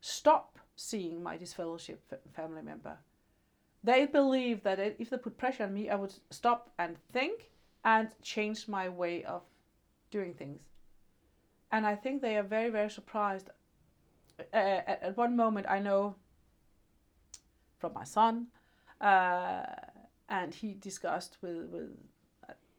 [SPEAKER 3] stop seeing my disfellowship family member. They believed that if they put pressure on me, I would stop and think and change my way of doing things and I think they are very very surprised. Uh, at, one moment, I know from my son, uh, and he discussed with with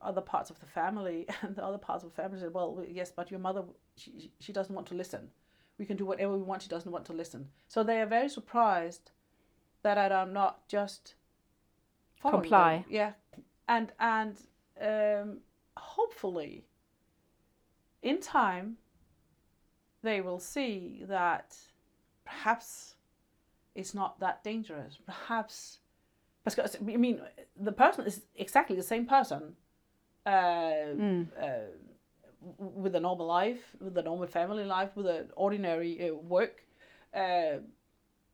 [SPEAKER 3] other parts of the family, and the other parts of the family said, "Well, yes, but your mother, she she doesn't want to listen. We can do whatever we want. She doesn't want to listen." So they are very surprised that I am not just following them.
[SPEAKER 2] Comply.
[SPEAKER 3] Yeah, and and um, hopefully in time, they will see that perhaps it's not that dangerous. Perhaps, because I mean, the person is exactly the same person, uh, uh, with a normal life, with a normal family life, with an ordinary uh, work, uh,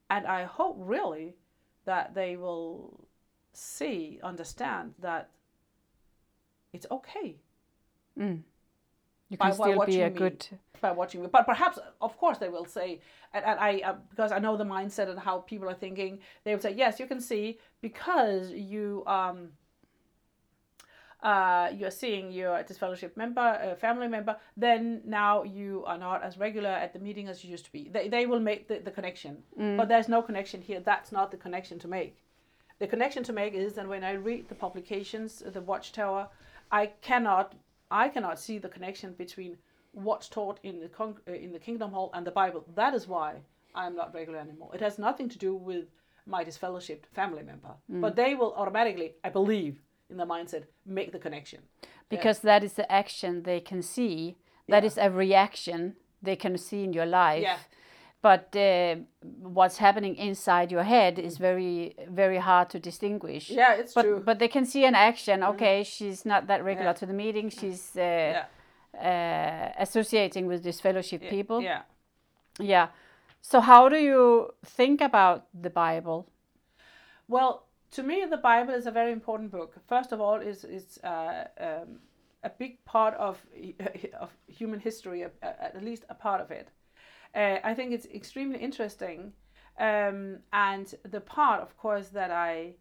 [SPEAKER 3] and I hope really that they will see, understand that it's okay
[SPEAKER 2] You
[SPEAKER 3] By
[SPEAKER 2] can
[SPEAKER 3] wa-
[SPEAKER 2] still be
[SPEAKER 3] watching
[SPEAKER 2] a
[SPEAKER 3] me.
[SPEAKER 2] good
[SPEAKER 3] by watching me. But perhaps, of course, they will say, and, and I uh, because I know the mindset and how people are thinking, they will say, yes, you can see because you um. Uh, you're seeing your disfellowship member, family member, then now you are not as regular at the meeting as you used to be. They, they will make the, the connection. But there's no connection here. That's not the connection to make. The connection to make is that when I read the publications, the Watchtower, I cannot I cannot see the connection between what's taught in the con- uh, in the Kingdom Hall and the Bible. That is why I am not regular anymore. It has nothing to do with my disfellowshipped family member, but they will automatically, I believe, in the mindset, make the connection.
[SPEAKER 2] because that is the action they can see. That is a reaction they can see in your life.
[SPEAKER 3] Yeah.
[SPEAKER 2] But uh, what's happening inside your head is very, very hard to distinguish.
[SPEAKER 3] Yeah, it's
[SPEAKER 2] but,
[SPEAKER 3] true.
[SPEAKER 2] But they can see an action. Okay, she's not that regular
[SPEAKER 3] Yeah.
[SPEAKER 2] to the meeting. She's uh,
[SPEAKER 3] yeah,
[SPEAKER 2] uh, associating with disfellowship people.
[SPEAKER 3] yeah.
[SPEAKER 2] Yeah. So how do you think about the Bible?
[SPEAKER 3] Well, to me, the Bible is a very important book. First of all, is is uh, um, a big part of of human history, at least a part of it. Uh, I think it's extremely interesting, um, and the part, of course, that I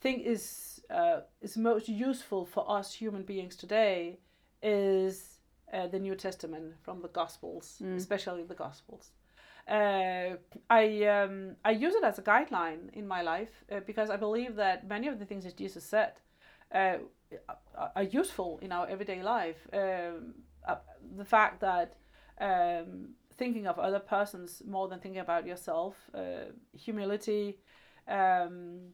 [SPEAKER 3] think is uh, is most useful for us human beings today is uh, the New Testament from the Gospels, especially the Gospels. Uh, I um, I use it as a guideline in my life uh, because I believe that many of the things that Jesus said uh, are- useful in our everyday life. Um, uh, the fact that um, thinking of other persons more than thinking about yourself, uh, humility. Um,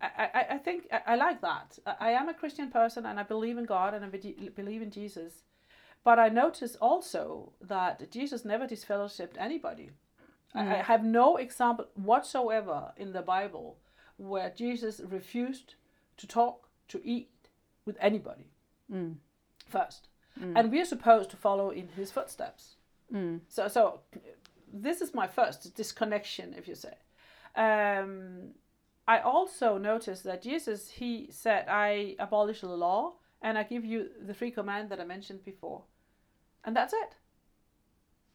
[SPEAKER 3] I, I, I think I, like that. I, am a Christian person and I believe in God and I be- believe in Jesus. But I notice also that Jesus never disfellowshipped anybody. I, I have no example whatsoever in the Bible where Jesus refused to talk, to eat with anybody first. mm. and we're supposed to follow in his footsteps. Mm. So, so this is my first disconnection, if you say. Um, I also noticed that Jesus he said, "I abolish the law and I give you the free command that I mentioned before," and that's it.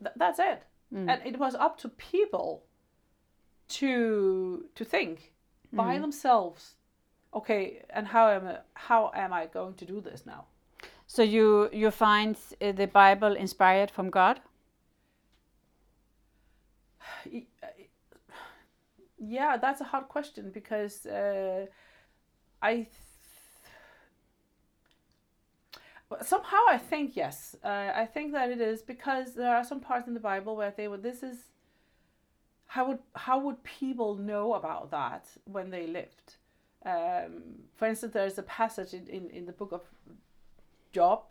[SPEAKER 3] Th- that's it. Mm. And it was up to people to to think by mm. themselves okay and how am I, how am I going to do this now
[SPEAKER 2] so you you find uh, the Bible inspired from God
[SPEAKER 3] yeah that's a hard question because uh, I somehow I think yes. Uh, I think that it is because there are some parts in the Bible where they would. This is how would how would people know about that when they lived? Um, for instance, there's a passage in, in, in the book of Job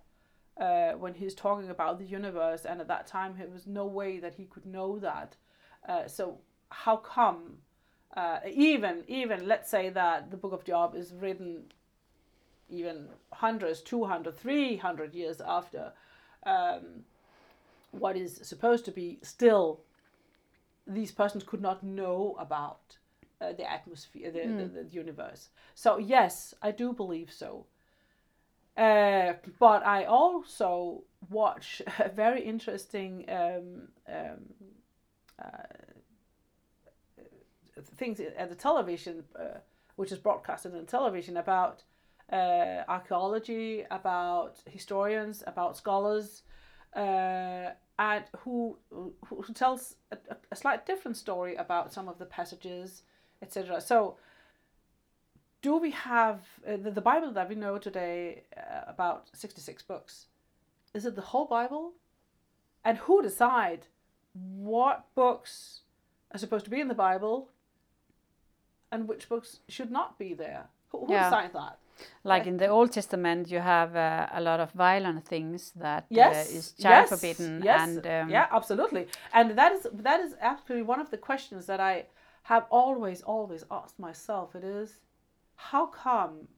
[SPEAKER 3] uh, when he's talking about the universe, and at that time there was no way that he could know that. Uh, so how come? Uh, even even let's say that the book of Job is written even hundreds, 200, 300 years after um, what is supposed to be still these persons could not know about uh, the atmosphere, the, mm. the, the, universe. So, yes, I do believe so. Uh, but I also watch very interesting um, um, uh, things at the television, uh, which is broadcasted on television about uh, archaeology, about historians, about scholars, uh, and who who tells a, a slight different story about some of the passages, etc. So, do we have uh, the, the Bible that we know today uh, about sixty six books? Is it the whole Bible? And who decide what books are supposed to be in the Bible and which books should not be there? Who, who yeah. decides that?
[SPEAKER 2] Like in the Old Testament, you have uh, a lot of violent things that uh, yes, uh, is child yes, forbidden.
[SPEAKER 3] Yes,
[SPEAKER 2] and
[SPEAKER 3] um, yeah, absolutely. And that is that is actually one of the questions that I have always always asked myself. It is, how come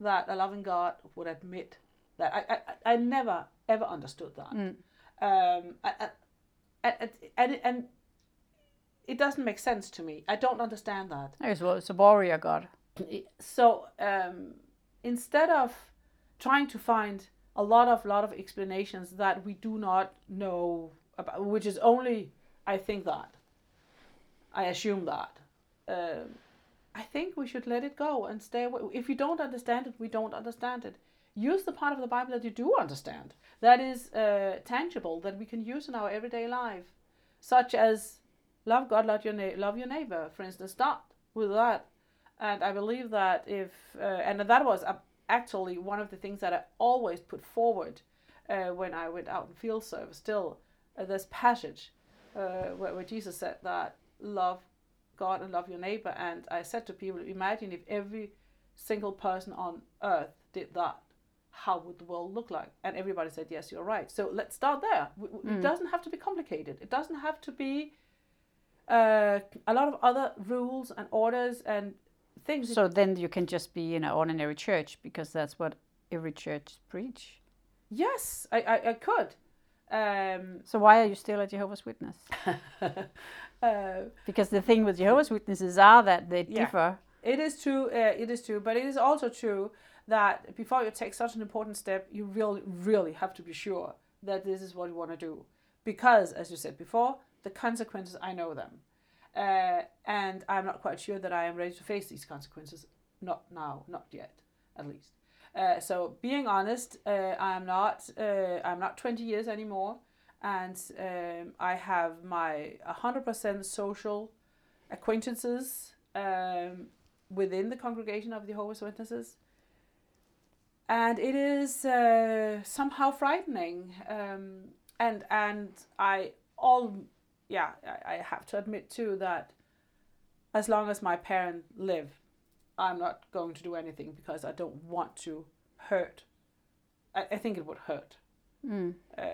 [SPEAKER 3] that a loving God would admit that? I I, I never ever understood that. Mm. Um, and, and, and it doesn't make sense to me. I don't understand that.
[SPEAKER 2] Well, It's a warrior God.
[SPEAKER 3] So. Um, instead of trying to find a lot of lot of explanations that we do not know about, which is only I think that I assume that. Um, I think we should let it go and stay away. If you don't understand it, we don't understand it. Use the part of the Bible that you do understand, that is uh, tangible, that we can use in our everyday life, such as love God, love your, na- love your neighbor, for instance. Start with that and I believe that if uh, and that was actually one of the things that I always put forward uh, when I went out in field service. Still, uh, this passage uh, where, where Jesus said that love God and love your neighbor, and I said to people, imagine if every single person on earth did that. How would the world look like? And everybody said, Yes, you're right. So let's start there. Mm. It doesn't have to be complicated. It doesn't have to be uh, a lot of other rules and orders and things.
[SPEAKER 2] So then you can just be in an ordinary church because that's what every church preach.
[SPEAKER 3] Yes, I, I, I could. Um,
[SPEAKER 2] so why are you still a Jehovah's Witness? uh, because the thing with Jehovah's Witnesses are that they yeah, differ.
[SPEAKER 3] It is true. Uh, it is true, but it is also true that before you take such an important step, you really, really have to be sure that this is what you want to do, because, as you said before, the consequences I know them. Uh, and I'm not quite sure that I am ready to face these consequences. Not now, not yet, at least. Uh, so being honest, uh, I'm not. Uh, I'm not 20 years anymore, and um, I have my 100% social acquaintances um, within the congregation of the Jehovah's Witnesses, and it is uh, somehow frightening. Um, and and I all yeah, I, I have to admit too that as long as my parents live, I'm not going to do anything because I don't want to hurt. I, I think it would hurt mm. um,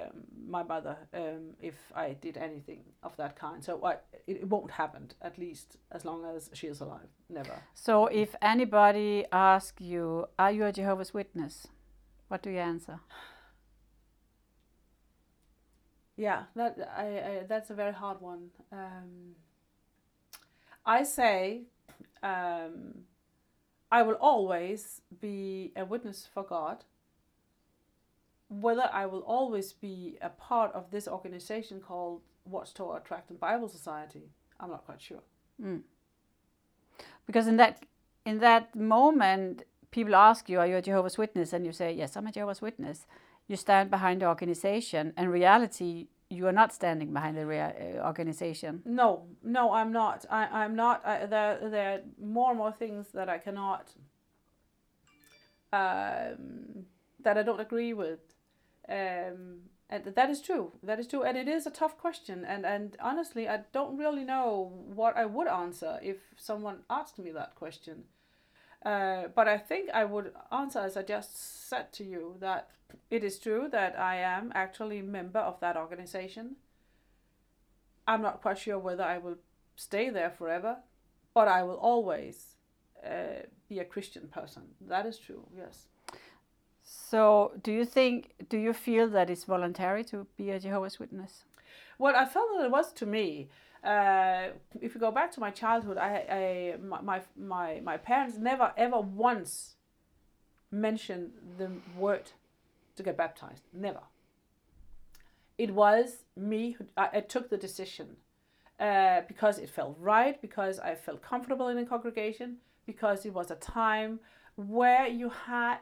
[SPEAKER 3] my mother um, if I did anything of that kind. So I, it, it won't happen, at least as long as she is alive. Never.
[SPEAKER 2] So if anybody asks you, Are you a Jehovah's Witness? What do you answer?
[SPEAKER 3] Yeah, that I, I that's a very hard one. Um, I say um, I will always be a witness for God. Whether I will always be a part of this organization called Watchtower Tract Bible Society, I'm not quite sure.
[SPEAKER 2] Mm. Because in that in that moment, people ask you, "Are you a Jehovah's Witness?" and you say, "Yes, I'm a Jehovah's Witness." You stand behind the organization. And reality, you are not standing behind the rea- uh, organization.
[SPEAKER 3] No, no, I'm not. I, I'm not. I, there, there are more and more things that I cannot, um, that I don't agree with. Um, and that is true. That is true. And it is a tough question. And, and honestly, I don't really know what I would answer if someone asked me that question. Uh, but I think I would answer as I just said to you that it is true that I am actually a member of that organization. I'm not quite sure whether I will stay there forever, but I will always uh, be a Christian person. That is true, yes.
[SPEAKER 2] So, do you think, do you feel that it's voluntary to be a Jehovah's Witness?
[SPEAKER 3] Well, I felt that it was to me. Uh, if you go back to my childhood, I, I my, my, my parents never ever once mentioned the word to get baptized. Never. It was me who I, I took the decision uh, because it felt right, because I felt comfortable in the congregation, because it was a time where you had,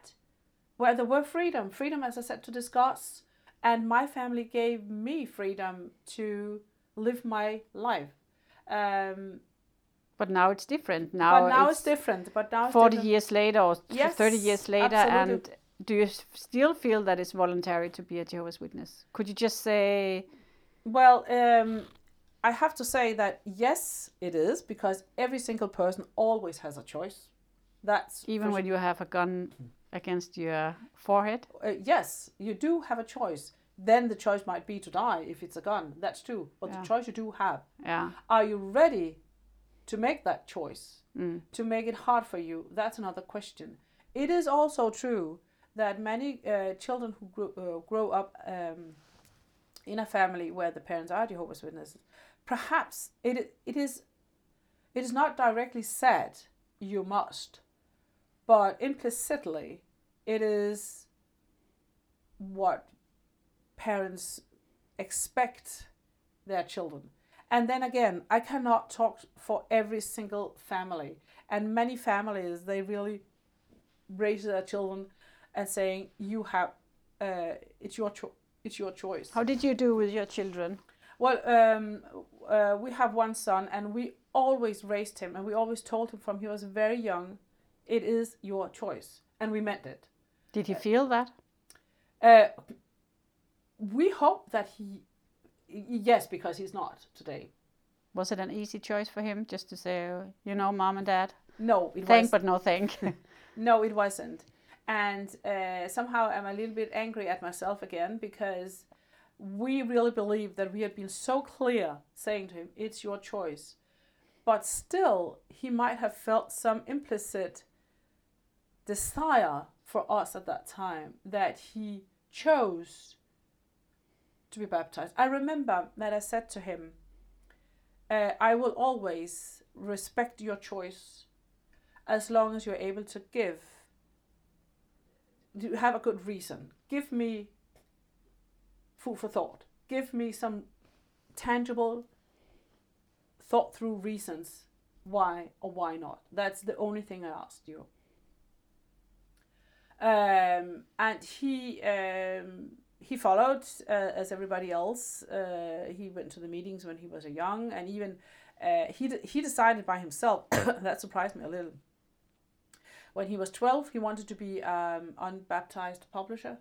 [SPEAKER 3] where there were freedom, freedom, as I said, to discuss, and my family gave me freedom to live my life. Um,
[SPEAKER 2] but now it's different. Now,
[SPEAKER 3] but now it's, it's different. But now
[SPEAKER 2] forty
[SPEAKER 3] different.
[SPEAKER 2] years later or
[SPEAKER 3] yes,
[SPEAKER 2] thirty years later,
[SPEAKER 3] absolutely.
[SPEAKER 2] and do you still feel that it's voluntary to be a Jehovah's Witness? Could you just say?
[SPEAKER 3] Well, um, I have to say that yes, it is because every single person always has a choice. That's
[SPEAKER 2] even when you have a gun against your forehead.
[SPEAKER 3] Uh, yes, you do have a choice. Then the choice might be to die if it's a gun. That's true. But yeah. the choice you do have.
[SPEAKER 2] Yeah.
[SPEAKER 3] Are you ready to make that choice?
[SPEAKER 2] Mm.
[SPEAKER 3] To make it hard for you? That's another question. It is also true that many uh, children who grow, uh, grow up um, in a family where the parents are Jehovah's Witnesses, perhaps it it is it is not directly said you must, but implicitly it is what parents expect their children. And then again, I cannot talk for every single family. And many families, they really raise their children and saying you have uh, it's your cho- it's your choice.
[SPEAKER 2] How did you do with your children?
[SPEAKER 3] Well, um, uh, we have one son, and we always raised him, and we always told him from he was very young, it is your choice, and we meant it.
[SPEAKER 2] Did he feel that?
[SPEAKER 3] Uh, we hope that he, yes, because he's not today.
[SPEAKER 2] Was it an easy choice for him just to say, you know, mom and dad?
[SPEAKER 3] No, it
[SPEAKER 2] thank
[SPEAKER 3] was,
[SPEAKER 2] but no thank.
[SPEAKER 3] no, it wasn't and uh, somehow I'm a little bit angry at myself again because we really believe that we had been so clear saying to him, it's your choice. But still, he might have felt some implicit desire for us at that time that he chose to be baptized. I remember that I said to him, uh, I will always respect your choice as long as you're able to give You have a good reason. Give me food for thought. Give me some tangible, thought through reasons why or why not. That's the only thing I asked you. Um, and he um, he followed uh, as everybody else. Uh, he went to the meetings when he was a young, and even uh, he he decided by himself. that surprised me a little when he was 12, he wanted to be um, unbaptized publisher.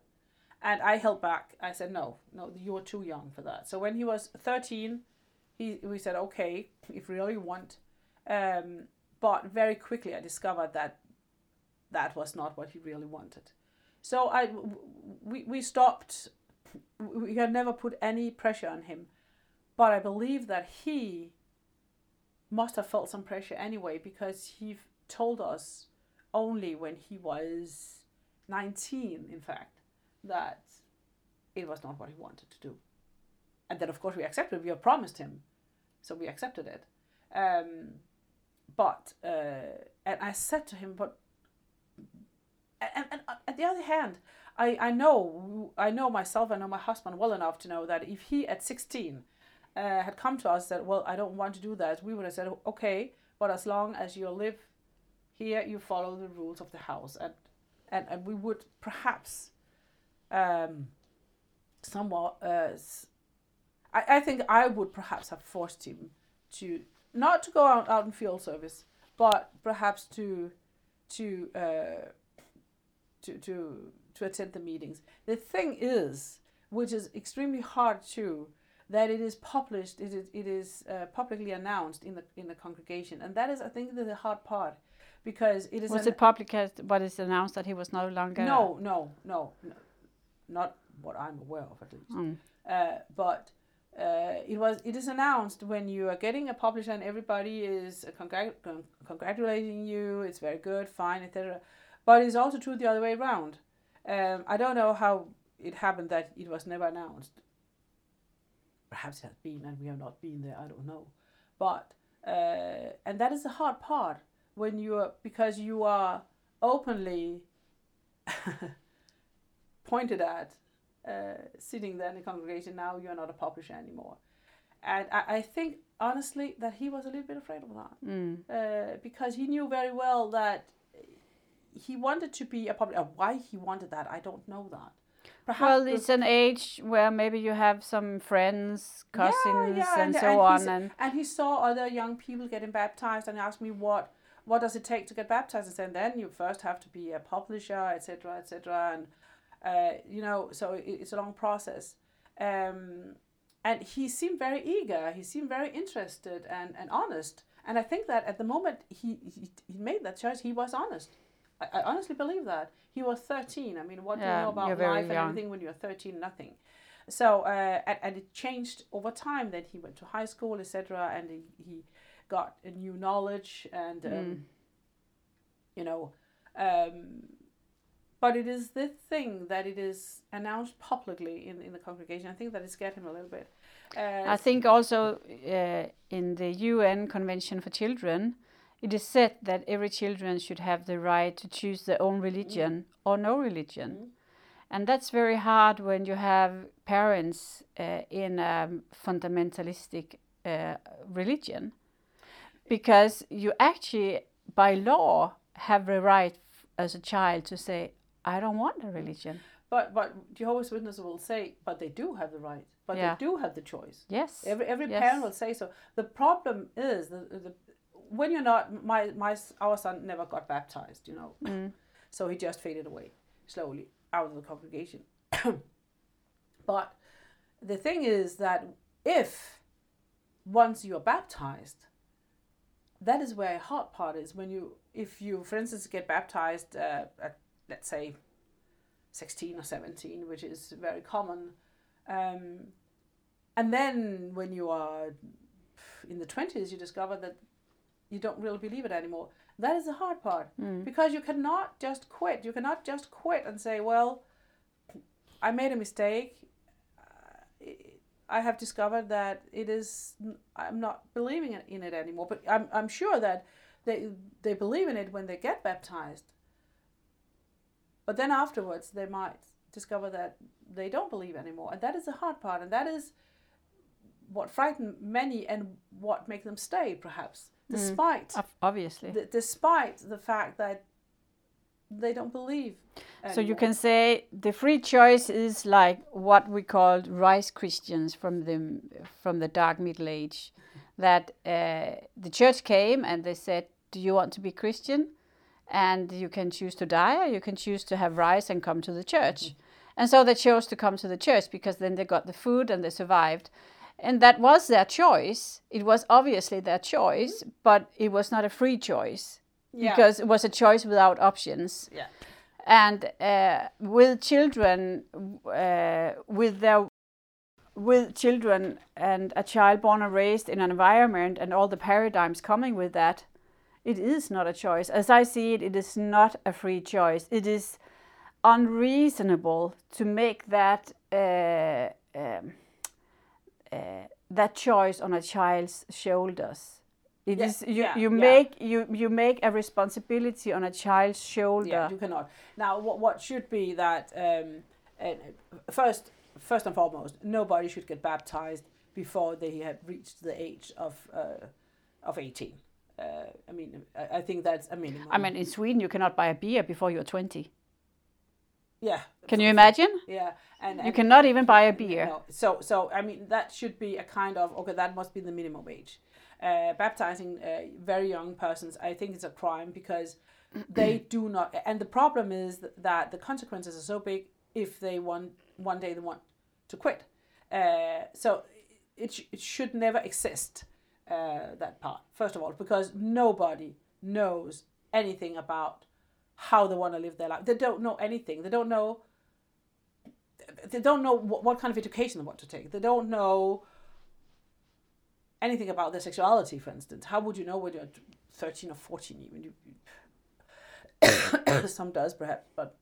[SPEAKER 3] And I held back. I said, no, no, you're too young for that. So when he was 13, he, we said, okay, if you really want. Um, but very quickly I discovered that that was not what he really wanted. So I, we, we stopped. We had never put any pressure on him. But I believe that he must have felt some pressure anyway because he told us only when he was 19, in fact, that it was not what he wanted to do. and then of course we accepted. We had promised him, so we accepted it. Um, but uh, and I said to him, but and, and on the other hand, I, I know I know myself, I know my husband well enough to know that if he at sixteen uh, had come to us and said, well, I don't want to do that, we would have said, okay, but as long as you live here, you follow the rules of the house, and and, and we would perhaps um, somewhat. Uh, I, I think I would perhaps have forced him to not to go out, out in field service, but perhaps to to uh, to to to attend the meetings. The thing is, which is extremely hard too, that it is published, it is it is uh, publicly announced in the in the congregation, and that is, I think, the hard part, because it is.
[SPEAKER 2] Was it public? What is announced that he was no longer?
[SPEAKER 3] No, no, no, no not what I'm aware of at least. Mm. Uh, but uh, it was it is announced when you are getting a publisher and everybody is congr- congratulating you. It's very good, fine, etc. But it's also true the other way around. Um, I don't know how it happened that it was never announced. Perhaps it has been, and we have not been there. I don't know, but uh, and that is the hard part when you are because you are openly pointed at uh, sitting there in the congregation, now you're not a publisher anymore. And I, I think, honestly, that he was a little bit afraid of that. Mm. Uh, because he knew very well that he wanted to be a publisher. Why he wanted that, I don't know that.
[SPEAKER 2] Perhaps well, it's an age where maybe you have some friends, cousins, yeah, yeah, and, and, so and on, and
[SPEAKER 3] and he saw other young people getting baptized, and asked me what what does it take to get baptized, and said then you first have to be a publisher, etc., etc., and uh, you know, so it, it's a long process. Um, and he seemed very eager. He seemed very interested and, and honest. And I think that at the moment he, he, he made that choice, he was honest. I, I honestly believe that. He was 13. I mean, what yeah, do you know about life and everything when you're 13? Nothing. So, uh, and, and it changed over time. Then he went to high school, etc., and he, he got a new knowledge and, um, mm. you know, um, but it is the thing that it is announced publicly in, in the congregation. I think that it scared him a little bit.
[SPEAKER 2] Uh, I think also uh, in the UN Convention for Children, it is said that every children should have the right to choose their own religion mm. or no religion. Mm. And that's very hard when you have parents uh, in a fundamentalistic uh, religion. Because you actually, by law, have the right as a child to say, I don't want a religion.
[SPEAKER 3] But but Jehovah's Witnesses will say, but they do have the right. But yeah. they do have the choice.
[SPEAKER 2] Yes.
[SPEAKER 3] Every every
[SPEAKER 2] yes.
[SPEAKER 3] parent will say so. The problem is the, the when you're not my my our son never got baptized, you know. Mm. So he just faded away slowly out of the congregation. but the thing is that if once you're baptized, that is where a hard part is when you if you for instance get baptized uh, at let's say 16 or 17, which is very common. Um, and then when you are in the 20s, you discover that you don't really believe it anymore. That is the hard part mm. because you cannot just quit. You cannot just quit and say, well, I made a mistake. I have discovered that it is, I'm not believing in it anymore. But I'm, I'm sure that they, they believe in it when they get baptized but then afterwards, they might discover that they don't believe anymore. And that is the hard part. And that is what frightened many and what make them stay, perhaps. Despite.
[SPEAKER 2] Mm, obviously.
[SPEAKER 3] The, despite the fact that they don't believe. Anymore.
[SPEAKER 2] So you can say the free choice is like what we called rice Christians from the from the dark Middle Age, that uh, the church came and they said, "Do you want to be Christian?" and you can choose to die or you can choose to have rice and come to the church. Mm-hmm. And so they chose to come to the church because then they got the food and they survived. And that was their choice. It was obviously their choice, but it was not a free choice yeah. because it was a choice without options.
[SPEAKER 3] Yeah.
[SPEAKER 2] And uh, with children, uh, with their with children and a child born and raised in an environment and all the paradigms coming with that, it is not a choice. As I see it, it is not a free choice. It is unreasonable to make that uh, um, uh, that choice on a child's shoulders. It
[SPEAKER 3] Yeah,
[SPEAKER 2] is you,
[SPEAKER 3] yeah,
[SPEAKER 2] you
[SPEAKER 3] yeah.
[SPEAKER 2] make you you make a responsibility on a child's shoulder.
[SPEAKER 3] Yeah, you cannot. Now, what what should be that um, uh, first first and foremost, nobody should get baptized before they have reached the age of uh, of eighteen. Uh, I mean, I, I think that's a minimum.
[SPEAKER 2] I mean, in Sweden, you cannot buy a beer before you're 20.
[SPEAKER 3] Yeah.
[SPEAKER 2] Can you imagine?
[SPEAKER 3] Yeah, and,
[SPEAKER 2] You cannot even buy a beer.
[SPEAKER 3] No. So, so I mean, that should be a kind of okay. That must be the minimum wage. Uh, baptizing uh, very young persons, I think, is a crime because they do not. And the problem is that the consequences are so big if they want one day they want to quit. Uh, so it, sh- it should never exist. Uh, that part first of all, because nobody knows anything about how they want to live their life. They don't know anything. They don't know they don't know what, what kind of education they want to take. They don't know anything about their sexuality, for instance. How would you know when you're 13 or 14 even? You, you Some does, perhaps, but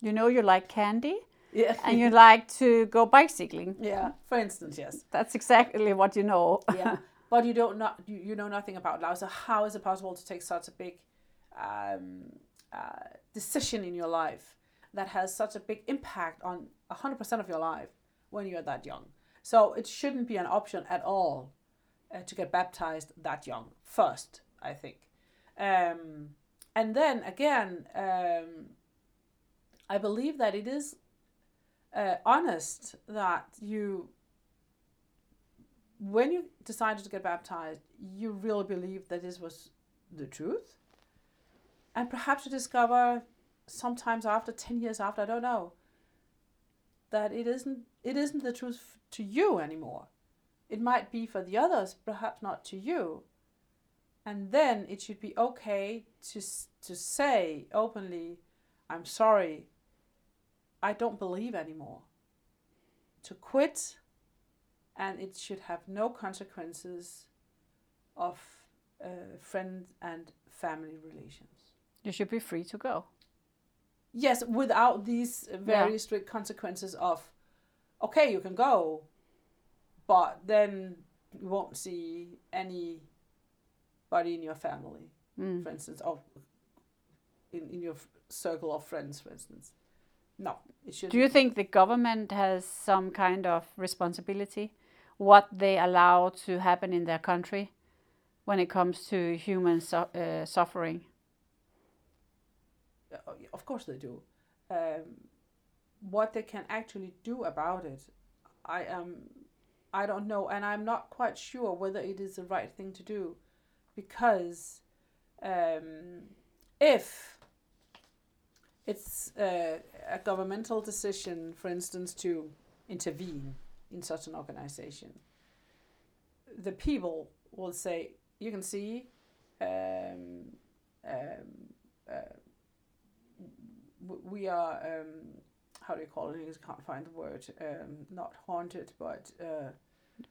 [SPEAKER 2] You know you like candy
[SPEAKER 3] yeah.
[SPEAKER 2] and you like to go bicycling.
[SPEAKER 3] yeah, for instance, yes.
[SPEAKER 2] That's exactly what you know.
[SPEAKER 3] Yeah, but you don't know, you, you know nothing about love. So how is it possible to take such a big um, uh, decision in your life that has such a big impact on 100% of your life when you're that young? So it shouldn't be an option at all uh, to get baptized that young first, I think. Um, and then again, um, I believe that it is uh, honest that you when you decided to get baptized, you really believed that this was the truth. And perhaps you discover sometimes after 10 years after, I don't know, that it isn't it isn't the truth to you anymore. It might be for the others, perhaps not to you. And then it should be okay to to say openly, I'm sorry. I don't believe anymore. To quit and it should have no consequences of uh, friend and family relations.
[SPEAKER 2] You should be free to go.
[SPEAKER 3] Yes, without these very strict consequences of, okay, you can go, but then you won't see anybody in your family,
[SPEAKER 2] Mm.
[SPEAKER 3] for instance, or in, in your circle of friends, for instance. No, it should.
[SPEAKER 2] Do you think the government has some kind of responsibility what they allow to happen in their country when it comes to human su- uh, suffering?
[SPEAKER 3] Uh, of course they do. Um, what they can actually do about it, I am, I don't know, and I'm not quite sure whether it is the right thing to do, because um, if it's uh, a governmental decision, for instance, to intervene in such an organization, the people will say, "You can see." Um, um, uh, we are um, how do you call it? I just can't find the word. Um, not haunted, but uh,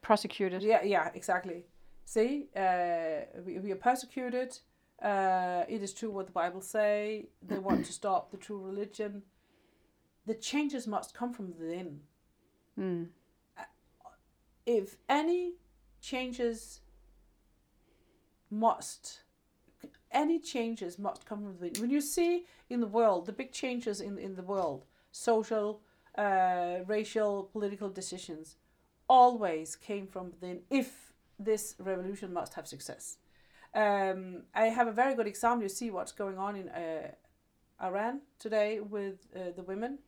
[SPEAKER 2] Prosecuted?
[SPEAKER 3] yeah, yeah, exactly. See, uh, we, we are persecuted. Uh, it is true what the Bible say. They want to stop the true religion. The changes must come from within.
[SPEAKER 2] Mm.
[SPEAKER 3] If any changes must any changes must come from within. When you see in the world the big changes in, in the world, social, uh, racial, political decisions, always came from within. If this revolution must have success, um, I have a very good example. You see what's going on in uh, Iran today with uh, the women.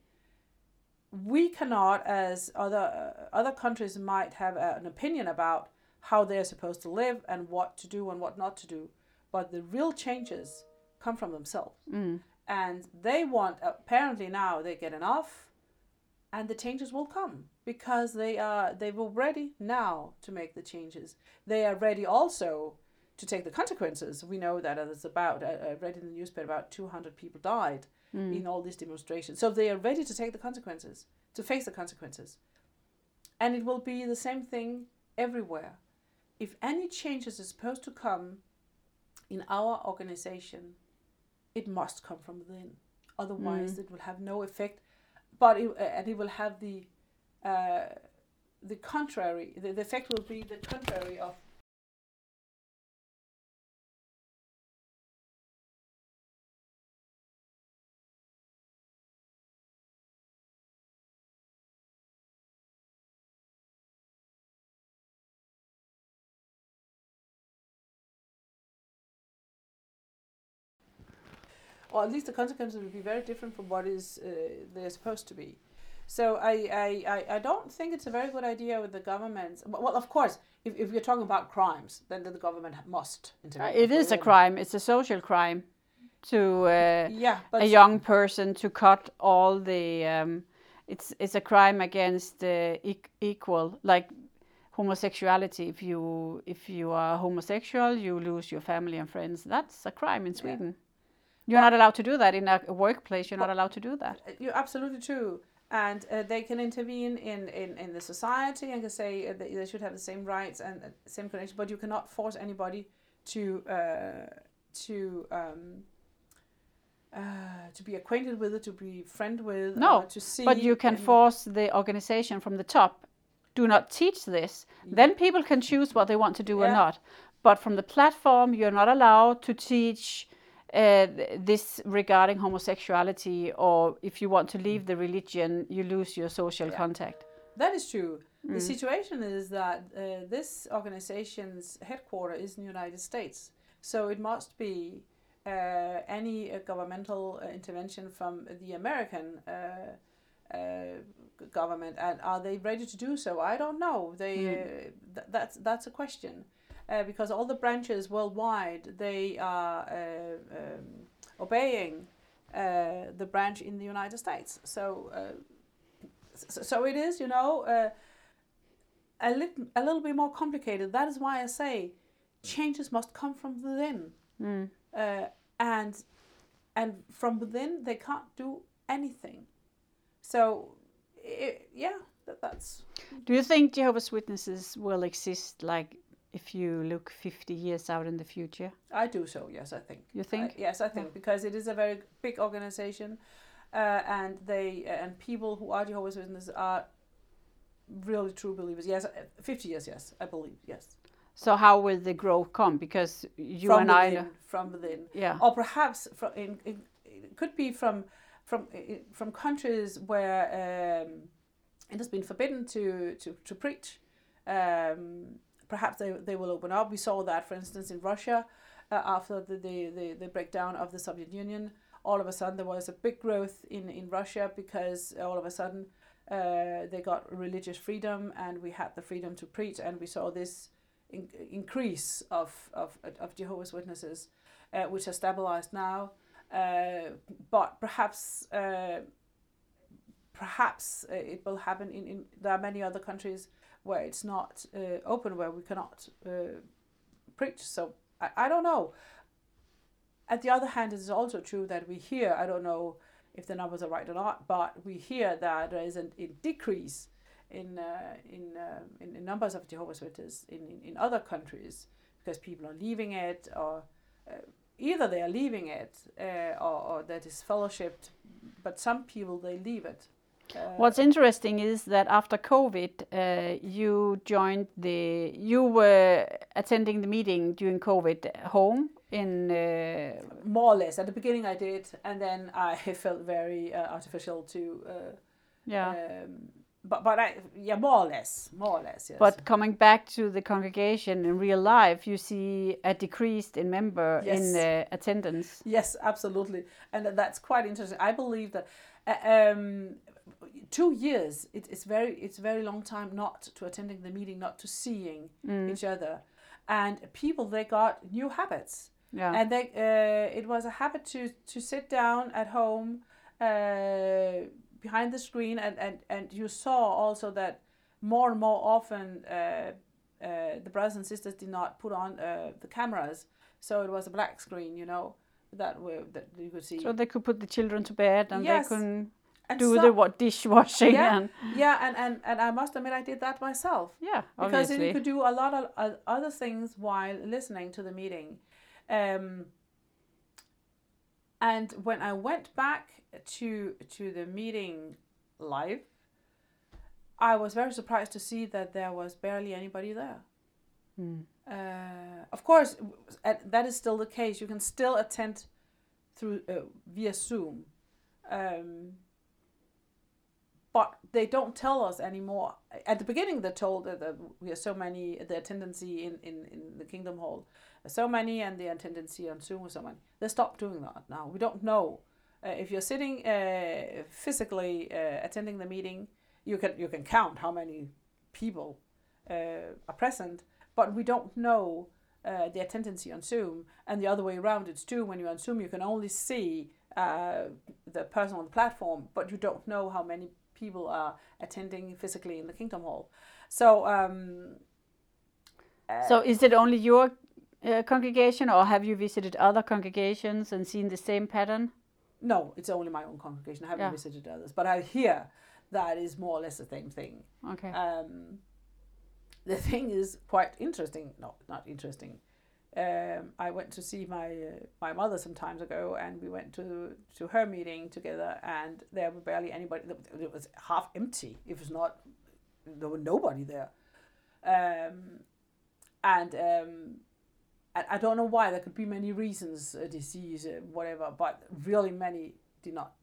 [SPEAKER 3] We cannot, as other uh, other countries might have uh, an opinion about how they're supposed to live and what to do and what not to do, but the real changes come from themselves.
[SPEAKER 2] Mm.
[SPEAKER 3] And they want apparently now they get enough, and the changes will come because they are they were ready now to make the changes. They are ready also to take the consequences. We know that it's about I read in the newspaper about two hundred people died
[SPEAKER 2] Mm.
[SPEAKER 3] in all these demonstrations. So they are ready to take the consequences, to face the consequences. And it will be the same thing everywhere. If any changes are supposed to come in our organization, it must come from within. Otherwise, it will have no effect. But it, uh, and it will have the uh, the contrary. The, the effect will be the contrary of or at least the consequences will be very different from what is uh, they're supposed to be. So I, I, I, I don't think it's a very good idea with the government. Well, of course, if, if you're talking about crimes, then the government must intervene.
[SPEAKER 2] It is a crime. It's a social crime to uh,
[SPEAKER 3] yeah,
[SPEAKER 2] a young person to cut all the. Um, it's it's a crime against uh, e equal like homosexuality. If you if you are homosexual, you lose your family and friends. That's a crime in Sweden. Yeah. You're well, not allowed to do that in a workplace. You're not allowed to do that.
[SPEAKER 3] Uh, you're absolutely true. And uh, they can intervene in, in, in the society and can say uh, they should have the same rights and uh, same connection, but you cannot force anybody to uh, to um, uh, to be acquainted with it, to be friend with,
[SPEAKER 2] no,
[SPEAKER 3] to see.
[SPEAKER 2] But you can force the organization from the top. Do not teach this. Yeah. Then people can choose what they want to do yeah. or not. But from the platform, you're not allowed to teach uh, this regarding homosexuality, or if you want to leave the religion, you lose your social yeah. contact.
[SPEAKER 3] That is true. Mm. The situation is that uh, this organization's headquarters is in the United States, so it must be uh, any uh, governmental uh, intervention from the American uh, government, and are they ready to do so? I don't know. They mm. th- that's that's a question uh, because all the branches worldwide they are uh, um, obeying uh, the branch in the United States. So, uh, so, so it is, you know, uh, a little a little bit more complicated. That is why I say changes must come from within, mm. and and from within they can't do anything. So, it, yeah, that, that's.
[SPEAKER 2] Do you think Jehovah's Witnesses will exist like if you look 50 years out in the future?
[SPEAKER 3] I do so, yes, I think.
[SPEAKER 2] You think?
[SPEAKER 3] yes, I think, yeah. because it is a very big organization uh, and they uh, and people who are Jehovah's Witnesses are really true believers. Yes, uh, 50 years, yes, I believe, yes.
[SPEAKER 2] So how will the growth come? Because you
[SPEAKER 3] from
[SPEAKER 2] and
[SPEAKER 3] within,
[SPEAKER 2] I...
[SPEAKER 3] From within.
[SPEAKER 2] Yeah.
[SPEAKER 3] Or perhaps from in, in, it could be from from from countries where um, it has been forbidden to, to, to preach. Um, perhaps they, they will open up. We saw that, for instance, in Russia uh, after the, the, the, the breakdown of the Soviet Union. All of a sudden, there was a big growth in, in Russia because all of a sudden uh, they got religious freedom and we had the freedom to preach, and we saw this in, increase of, of, of Jehovah's Witnesses, uh, which has stabilized now. Uh, but perhaps uh, perhaps it will happen in, in there are many other countries where it's not uh, open, where we cannot uh, preach. So I, I don't know. At the other hand, it is also true that we hear, I don't know if the numbers are right or not, but we hear that there is a, a decrease in, uh, in, uh, in, in, numbers of Jehovah's Witnesses in, in, in, other countries because people are leaving it or uh, either they are leaving it uh, or, or that is fellowshipped, but some people they leave it
[SPEAKER 2] What's interesting is that after COVID, uh, you joined the, you were attending the meeting during COVID home in. Uh,
[SPEAKER 3] More or less. At the beginning, I did, and then I felt very uh, artificial to. Uh,
[SPEAKER 2] yeah. Um,
[SPEAKER 3] but but I yeah more or less more or less yes.
[SPEAKER 2] But coming back to the congregation in real life, you see a decrease in member yes. in uh, attendance.
[SPEAKER 3] Yes, absolutely, and that's quite interesting. I believe that uh, um, two years it, it's very it's very long time not to attending the meeting not to seeing mm. each other and people they got new habits
[SPEAKER 2] yeah.
[SPEAKER 3] and they uh, it was a habit to to sit down at home uh, behind the screen and, and and you saw also that more and more often uh, uh the brothers and sisters did not put on uh, the cameras so it was a black screen you know that were that you could see
[SPEAKER 2] so they could put the children to bed and yes. they couldn't do so, the what dishwashing
[SPEAKER 3] yeah,
[SPEAKER 2] and
[SPEAKER 3] yeah and, and and i must admit i did that myself
[SPEAKER 2] yeah
[SPEAKER 3] because obviously. you could do a lot of uh, other things while listening to the meeting um, and when i went back to to the meeting live I was very surprised to see that there was barely anybody there. Mm. Uh, of course, that is still the case. You can still attend through uh, via Zoom, um, but they don't tell us anymore. At the beginning, they told that, we are so many. The attendance in, in, in the Kingdom Hall, so many, and the attendance on Zoom was so many. They stopped doing that now. We don't know uh, if you're sitting uh, physically uh, attending the meeting. You can you can count how many people uh, are present, but we don't know uh, the attendance on Zoom. And the other way around, it's true. When you're on Zoom, you can only see uh, the person on the platform, but you don't know how many people are attending physically in the Kingdom Hall. So. Um,
[SPEAKER 2] so is it only your uh, congregation, or have you visited other congregations and seen the same pattern?
[SPEAKER 3] No, it's only my own congregation. I haven't yeah. visited others, but I hear that is more or less the same thing.
[SPEAKER 2] Okay.
[SPEAKER 3] Um, the thing is quite interesting. No, not interesting. Um, I went to see my uh, my mother some times ago, and we went to to her meeting together, and there were barely anybody. It was half empty. It was not. There were nobody there, um, and um, I, don't know why. There could be many reasons, a disease, uh, whatever, but really many did not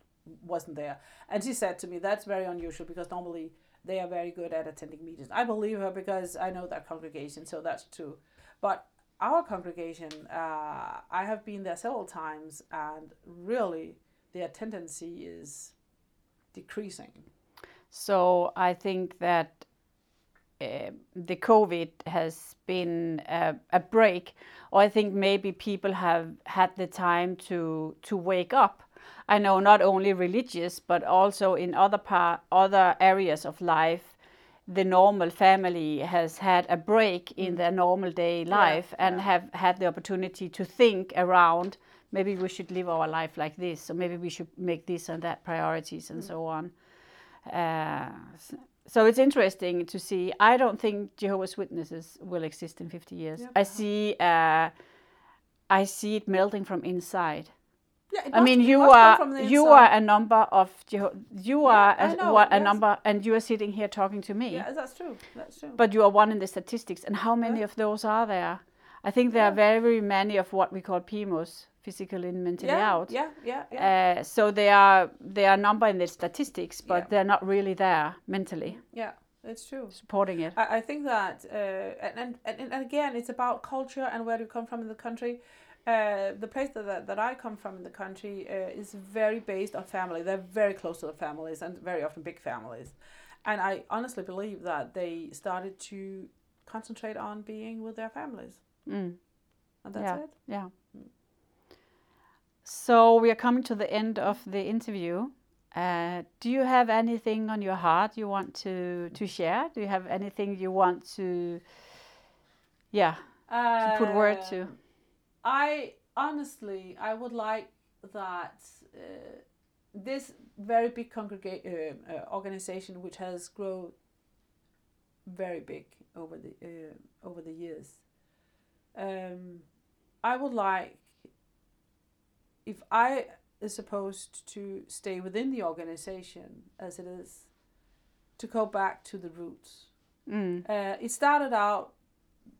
[SPEAKER 3] wasn't there. And she said to me, "That's very unusual because normally." they are very good at attending meetings. I believe her because I know that congregation, so that's true. But our congregation, uh, I have been there several times, and really the attendance is decreasing.
[SPEAKER 2] So I think that uh, the COVID has been a, a, break, or I think maybe people have had the time to to wake up I know not only religious, but also in other part, other areas of life, the normal family has had a break in their normal day life yeah, and yeah. have had the opportunity to think around maybe we should live our life like this, or maybe we should make this and that priorities and mm. so on. Uh, so it's interesting to see. I don't think Jehovah's Witnesses will exist in 50 years. Yep. I see. Uh, I see it melting from inside.
[SPEAKER 3] Yeah,
[SPEAKER 2] I mean, you are you are a number of you are a, know, what, yes. a number, and you are sitting here talking to me.
[SPEAKER 3] Yeah, that's true. That's true.
[SPEAKER 2] But you are one in the statistics, and how many yeah. of those are there? I think there yeah. are very many of what we call PIMOs, physical in, mentally out.
[SPEAKER 3] Yeah, yeah, yeah.
[SPEAKER 2] Uh, so they are they are number in the statistics, but they're not really there mentally.
[SPEAKER 3] Yeah. It's true.
[SPEAKER 2] Supporting it.
[SPEAKER 3] I, I think that, uh, and, and, and again, it's about culture and where you come from in the country. Uh, the place that, that I come from in the country uh, is very based on family. They're very close to the families and very often big families. And I honestly believe that they started to concentrate on being with their families.
[SPEAKER 2] Mm.
[SPEAKER 3] And that's
[SPEAKER 2] yeah.
[SPEAKER 3] it.
[SPEAKER 2] Yeah. Mm. So we are coming to the end of the interview. Uh, do you have anything on your heart you want to, to share? Do you have anything you want to, yeah, to put word to? Um,
[SPEAKER 3] I honestly, I would like that uh, this very big congrega- uh, uh, organization, which has grown very big over the uh, over the years. Um, I would like if I is supposed to stay within the organization as it is, to go back to the roots.
[SPEAKER 2] Mm.
[SPEAKER 3] Uh, it started out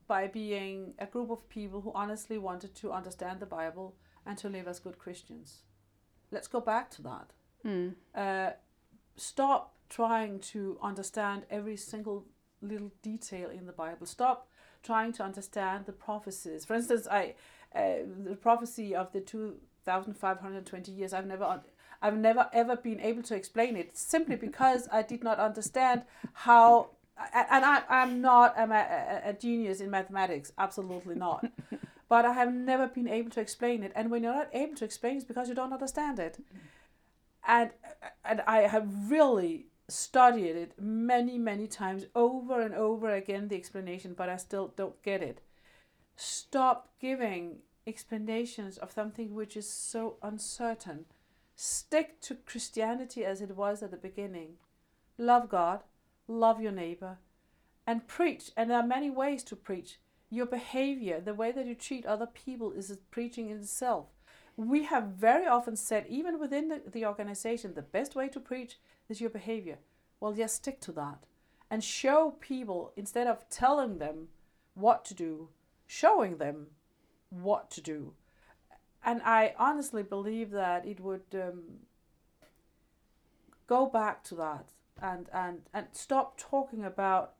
[SPEAKER 3] by being a group of people who honestly wanted to understand the Bible and to live as good Christians. Let's go back to that.
[SPEAKER 2] Mm.
[SPEAKER 3] Uh, stop trying to understand every single little detail in the Bible. Stop trying to understand the prophecies. For instance, I uh, the prophecy of the two thousand five hundred twenty years. I've never. I've never ever been able to explain it simply because I did not understand how and I, I'm not a, a, a genius in mathematics, absolutely not. but I have never been able to explain it. And when you're not able to explain it, it's because you don't understand it. And and I have really studied it many, many times over and over again, the explanation, but I still don't get it. Stop giving explanations of something which is so uncertain. Stick to Christianity as it was at the beginning. Love God, love your neighbor, and preach. And there are many ways to preach. Your behavior, the way that you treat other people, is preaching in itself. We have very often said, even within the, the organization, the best way to preach is your behavior. Well, yes, stick to that. and show people instead of telling them what to do, showing them what to do. And I honestly believe that it would um, go back to that and, and, and stop talking about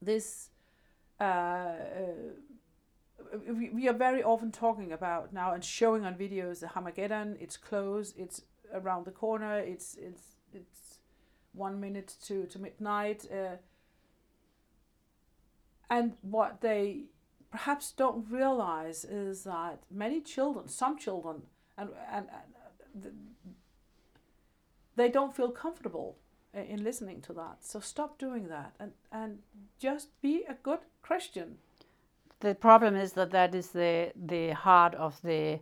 [SPEAKER 3] this. Uh, uh, we, we are very often talking about now and showing on videos the Armageddon. It's close. It's around the corner. It's it's it's one minute to to midnight. Uh, and what they perhaps don't realize is that many children, some children, and and, and they don't feel comfortable in listening to that. So stop doing that and and just be a good Christian.
[SPEAKER 2] The problem is that that is the the heart of the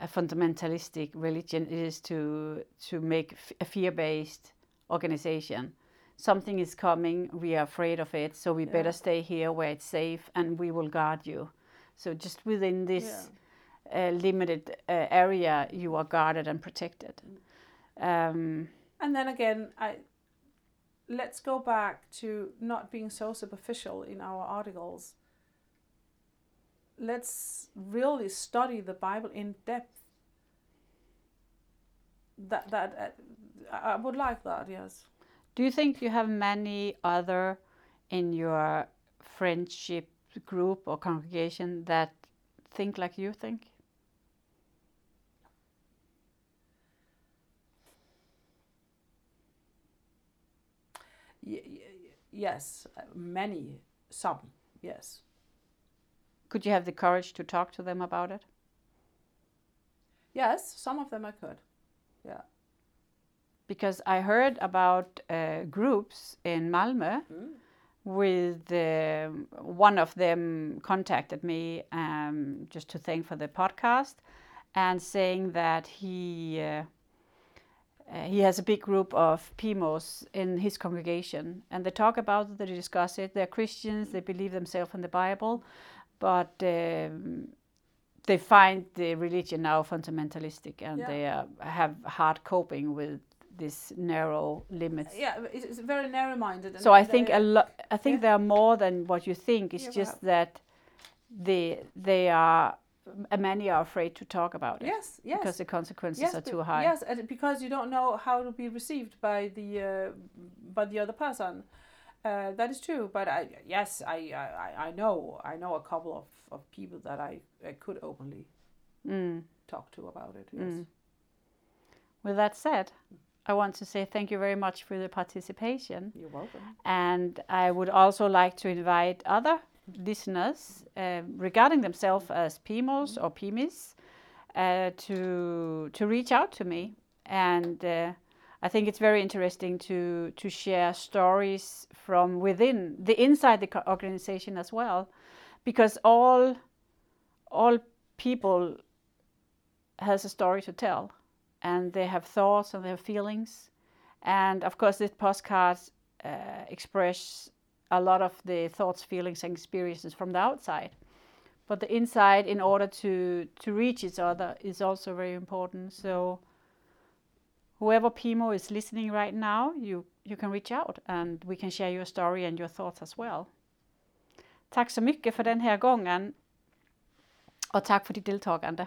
[SPEAKER 2] a fundamentalistic religion is to to make a fear-based organization. Something is coming, we are afraid of it, so we yeah. better stay here where it's safe, and we will guard you. So just within this yeah. uh, limited uh, area, you are guarded and protected. Um,
[SPEAKER 3] and then again, I let's go back to not being so superficial in our articles let's really study the Bible in depth. That that uh, I would like that. Yes.
[SPEAKER 2] Do you think you have many other in your friendship group or congregation that think like you think?
[SPEAKER 3] Yes, many, some, yes.
[SPEAKER 2] Could you have the courage to talk to them about it?
[SPEAKER 3] Yes, some of them I could. Yeah.
[SPEAKER 2] Because I heard about uh, groups in Malmö mm. with uh, one of them contacted me um, just to thank for the podcast and saying that he uh, uh, he has a big group of PIMOs in his congregation, and they talk about it, they discuss it. They're Christians, they believe themselves in the Bible, but um, they find the religion now fundamentalistic and yeah. they uh, have hard coping with this narrow limits.
[SPEAKER 3] Yeah, it's very narrow-minded.
[SPEAKER 2] So I think a lot. I think yeah. they are more than what you think. It's yeah, just that they they are many are afraid to talk about it.
[SPEAKER 3] Yes, yes.
[SPEAKER 2] Because the consequences yes, are too high.
[SPEAKER 3] Yes, because you don't know how to be received by the uh, by the other person. Uh, that is true, but I yes, I, I I know I know a couple of, of people that I, I could openly mm. talk to about it. Yes. Mm.
[SPEAKER 2] With that said, I want to say thank you very much for the participation.
[SPEAKER 3] You're welcome.
[SPEAKER 2] And I would also like to invite other listeners uh, regarding themselves as PIMOs mm. or PIMIs uh, to to reach out to me and uh, I think it's very interesting to to share stories from within the inside the organization as well, because all all people has a story to tell, and they have thoughts and they have feelings, and of course this podcast uh, express a lot of the thoughts, feelings, and experiences from the outside. But the inside, in order to to reach each other, is also very important. So whoever PIMO is listening right now, you, you can reach out and we can share your story and your thoughts as well. Tack så mycket för den här gången och tack för ditt deltagande.